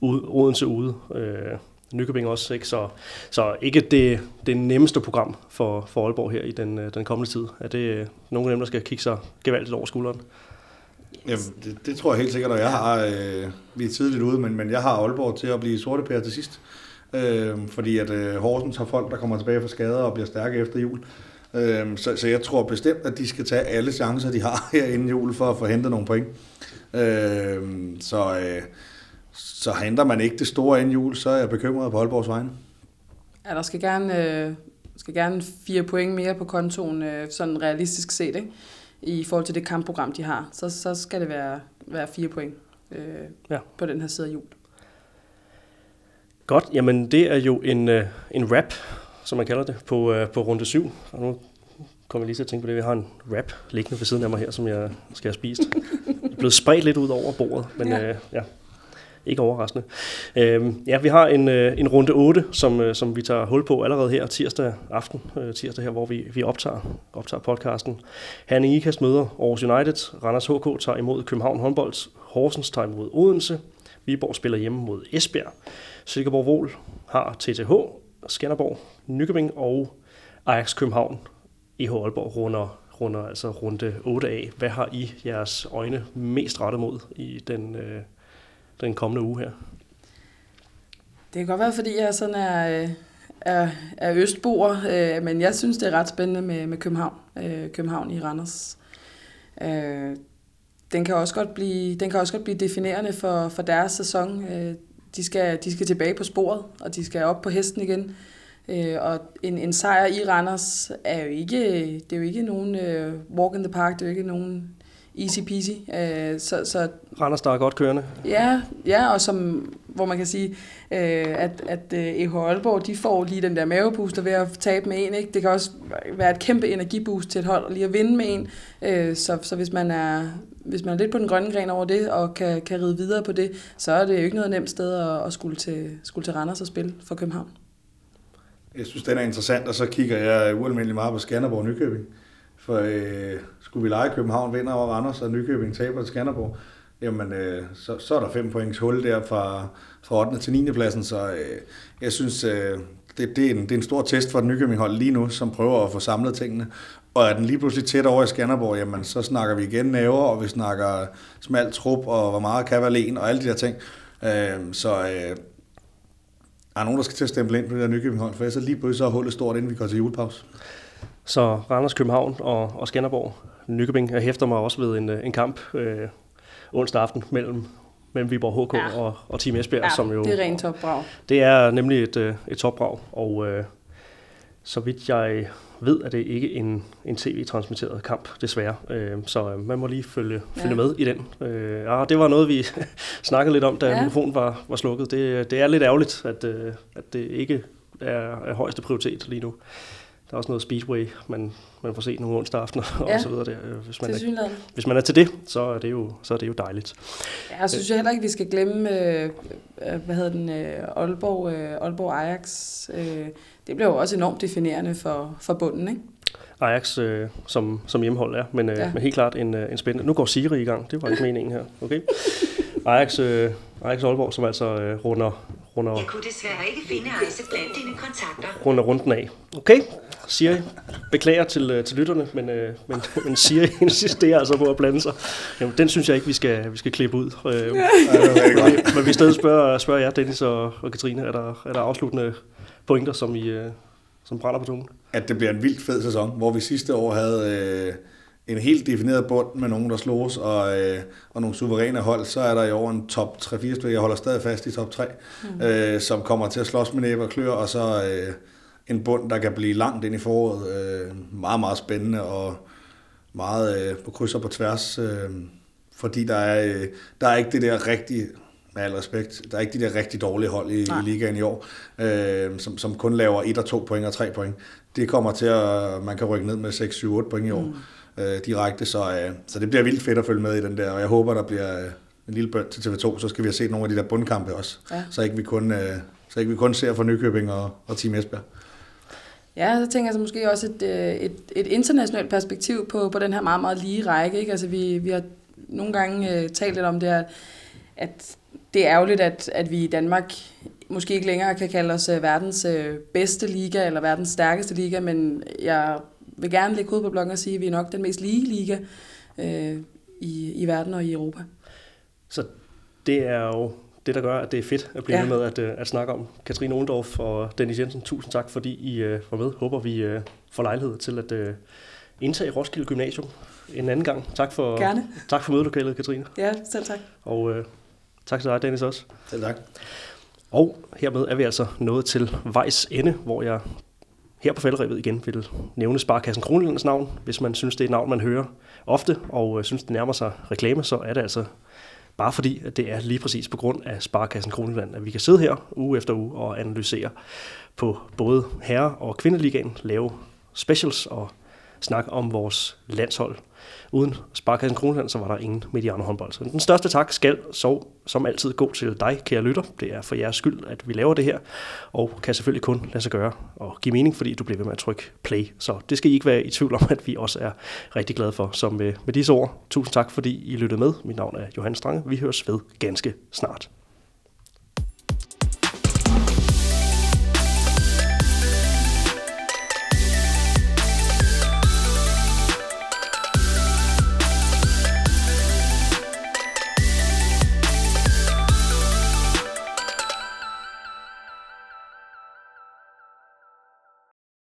ude, Odense ude, øh, Nykøbing også. Ikke? Så, så ikke det, det nemmeste program for, for Aalborg her i den, øh, den kommende tid. Er det øh, nogen nogle af dem, der skal kigge sig gevaldigt over skulderen? Jamen, det, det tror jeg helt sikkert, og jeg har, øh, vi er tidligt ude, men, men jeg har Aalborg til at blive sorte pære til sidst. Øh, fordi at øh, Horsens har folk, der kommer tilbage fra skader og bliver stærke efter jul. Øh, så, så jeg tror bestemt, at de skal tage alle chancer, de har her inden jul, for at få hentet nogle point. Øh, så, øh, så henter man ikke det store inden jul, så er jeg bekymret på Aalborgs vegne. Ja, der skal gerne, øh, skal gerne fire point mere på kontoen, øh, sådan realistisk set, ikke? i forhold til det kampprogram, de har. Så, så skal det være, være fire point øh, Ja. på den her side af jul. Godt, jamen det er jo en, øh, en rap, som man kalder det, på, øh, på runde 7. Og nu kommer jeg lige til at tænke på det. Vi har en rap liggende ved siden af mig her, som jeg skal have spist. Det er blevet spredt lidt ud over bordet, men Ja. øh, ja ikke overraskende. Øh, ja, vi har en, øh, en runde 8, som, øh, som vi tager hul på allerede her tirsdag aften, øh, tirsdag her, hvor vi, vi optager, optager podcasten. Herning Ikast møder Aarhus United, Randers HK tager imod København håndbold, Horsens tager imod Odense, Viborg spiller hjemme mod Esbjerg, Silkeborg Vol har TTH, Skanderborg, Nykøbing og Ajax København. i Aalborg runder, runder altså runde 8 af. Hvad har I jeres øjne mest rettet mod i den, øh, den kommende uge her? Det kan godt være, fordi jeg sådan er, øh, er, er østboer, øh, men jeg synes, det er ret spændende med, med København. Øh, København i Randers. Øh, den kan også godt blive, den kan også godt blive definerende for, for deres sæson. Øh, de, skal, de skal tilbage på sporet, og de skal op på hesten igen. Øh, og en, en sejr i Randers er jo ikke, det er jo ikke nogen øh, walk in the park, det er jo ikke nogen easy peasy. Øh, så, så Randers, der er godt kørende. Ja, ja, og som, hvor man kan sige, øh, at, at EH Aalborg, de får lige den der mavebooster ved at tabe med en. Ikke? Det kan også være et kæmpe energiboost til et hold, lige at vinde med en. Øh, så, så hvis man er hvis man er lidt på den grønne gren over det, og kan, kan ride videre på det, så er det jo ikke noget nemt sted at, at skulle, til, skulle til Randers og spille for København. Jeg synes, den er interessant, og så kigger jeg ualmindelig meget på Skanderborg og Nykøbing. For øh, skulle vi lege København vinder over Randers, og Nykøbing taber til Skanderborg, jamen øh, så, så er der fem points hul der fra, fra 8. til 9. pladsen, så øh, jeg synes, øh, det, det, er en, det er en stor test for den Nykøbing hold lige nu, som prøver at få samlet tingene. Og er den lige pludselig tæt over i Skanderborg, jamen så snakker vi igen næver, og vi snakker smalt trup, og hvor meget kan være len, og alle de der ting. Øh, så øh, der er nogen, der skal til at stemple ind på det der Nykøbing hold, for ellers så lige pludselig så er hullet stort, inden vi går til julepause. Så Randers, København og, og Skanderborg. Nykøbing jeg hæfter mig også ved en, øh, en kamp øh, onsdag aften mellem, mellem Viborg HK Ja. og, og Team Esbjerg, Ja, som jo det er rent topbrag. Det er nemlig et, øh, et topbrag, og øh, så vidt jeg ved, er det ikke en, en tv-transmitteret kamp, desværre. Øh, så øh, man må lige følge, følge Ja. med i den. Øh, ja, det var noget, vi snakkede lidt om, da ja. Ja. mikrofonen var, var slukket. Det, det er lidt ærgerligt, at, øh, at det ikke er, er højeste prioritet lige nu. Der er også noget Speedway, man, man får set nogle onsdag aftener og Ja. så videre der. øh, Hvis man, er, hvis man er til det, så er det jo, så er det jo dejligt. Ja, jeg synes jo heller ikke, vi skal glemme, øh, øh, hvad hedder den, øh, Aalborg, øh, Aalborg Ajax. Øh, det bliver jo også enormt definerende for, for bunden, ikke? Ajax øh, som, som hjemmehold er, men, øh, ja. Ja. men helt klart en, øh, en spændende. Nu går Siri i gang, det var ikke meningen her. Okay. Ajax, øh, Ajax Aalborg, som altså øh, runder, runder, Jeg kunne desværre ikke finde Ejse blandt dine kontakter. runder runden af. Okay, Siri, beklager til, øh, til lytterne, men, øh, men, men Siri insisterer altså på at blande sig. Jamen, den synes jeg ikke, vi skal, vi skal klippe ud. Øh, Ja, rigtig godt. men vi stadig spørger, spørger jer, Dennis og, og Katrine, er der, er der afsluttende pointer, som, I, øh, som brænder på tungen? at det bliver en vildt fed sæson, hvor vi sidste år havde øh, en helt defineret bund med nogen, der slås, og, øh, og nogle suveræne hold, så er der i år en top 3-4 stykker, jeg holder stadig fast i top 3, mm. øh, som kommer til at slås med næb og klør, og så øh, en bund, der kan blive langt ind i foråret. Øh, meget, meget spændende, og meget øh, på kryds og på tværs, øh, fordi der er, øh, der er ikke det der rigtige med al respekt, der er ikke de der rigtig dårlige hold i, i ligaen i år, øh, som, som kun laver 1 og 2 point og 3 point. Det kommer til at, man kan rykke ned med 6, 7, 8 point i år mm. Øh, direkte, så, øh, så det bliver vildt fedt at følge med i den der, og jeg håber, der bliver øh, en lille bønd til TV2, så skal vi have set nogle af de der bundkampe også, ja. så ikke vi kun, øh, så ikke vi kun ser for Nykøbing og, og Team Esbjerg. Ja, så tænker jeg så måske også et, øh, et, et internationalt perspektiv på, på den her meget, meget lige række. Ikke? Altså vi, vi har nogle gange uh, talt lidt om det, at, at det er ærgerligt, at, at vi i Danmark måske ikke længere kan kalde os uh, verdens bedste liga eller verdens stærkeste liga, men jeg vil gerne lægge ud på bloggen og sige, at vi er nok den mest lige liga uh, i, i verden og i Europa. Så det er jo det, der gør, at det er fedt at blive ja. med at, at snakke om. Katrine Ohlendorf og Dennis Jensen, tusind tak, fordi I uh, var med. Håber, vi uh, får lejlighed til at uh, indtage Roskilde Gymnasium en anden gang. Tak for, Gerne. tak for mødelokalet, Katrine. Ja, selv tak. Og uh, tak til dig, Dennis, også. Selv tak. Og hermed er vi altså nået til vejs ende, hvor jeg her på fælderevet igen vil nævne Sparkassen Kronlands navn. Hvis man synes, det er et navn, man hører ofte, og øh, synes, det nærmer sig reklame, så er det altså Bare fordi, at det er lige præcis på grund af Sparkassen Kronland, at vi kan sidde her uge efter uge og analysere på både herre- og kvindeligaen, lave specials og snakke om vores landshold. Uden Sparkassen Kronland, så var der ingen Mediano håndbold. Så den største tak skal så som altid gå til dig, kære lytter. Det er for jeres skyld, at vi laver det her, og kan selvfølgelig kun lade sig gøre og give mening, fordi du bliver ved med at trykke play. Så det skal I ikke være i tvivl om, at vi også er rigtig glade for. Så med, med disse ord, tusind tak, fordi I lyttede med. Mit navn er Johan Strange. Vi høres ved ganske snart.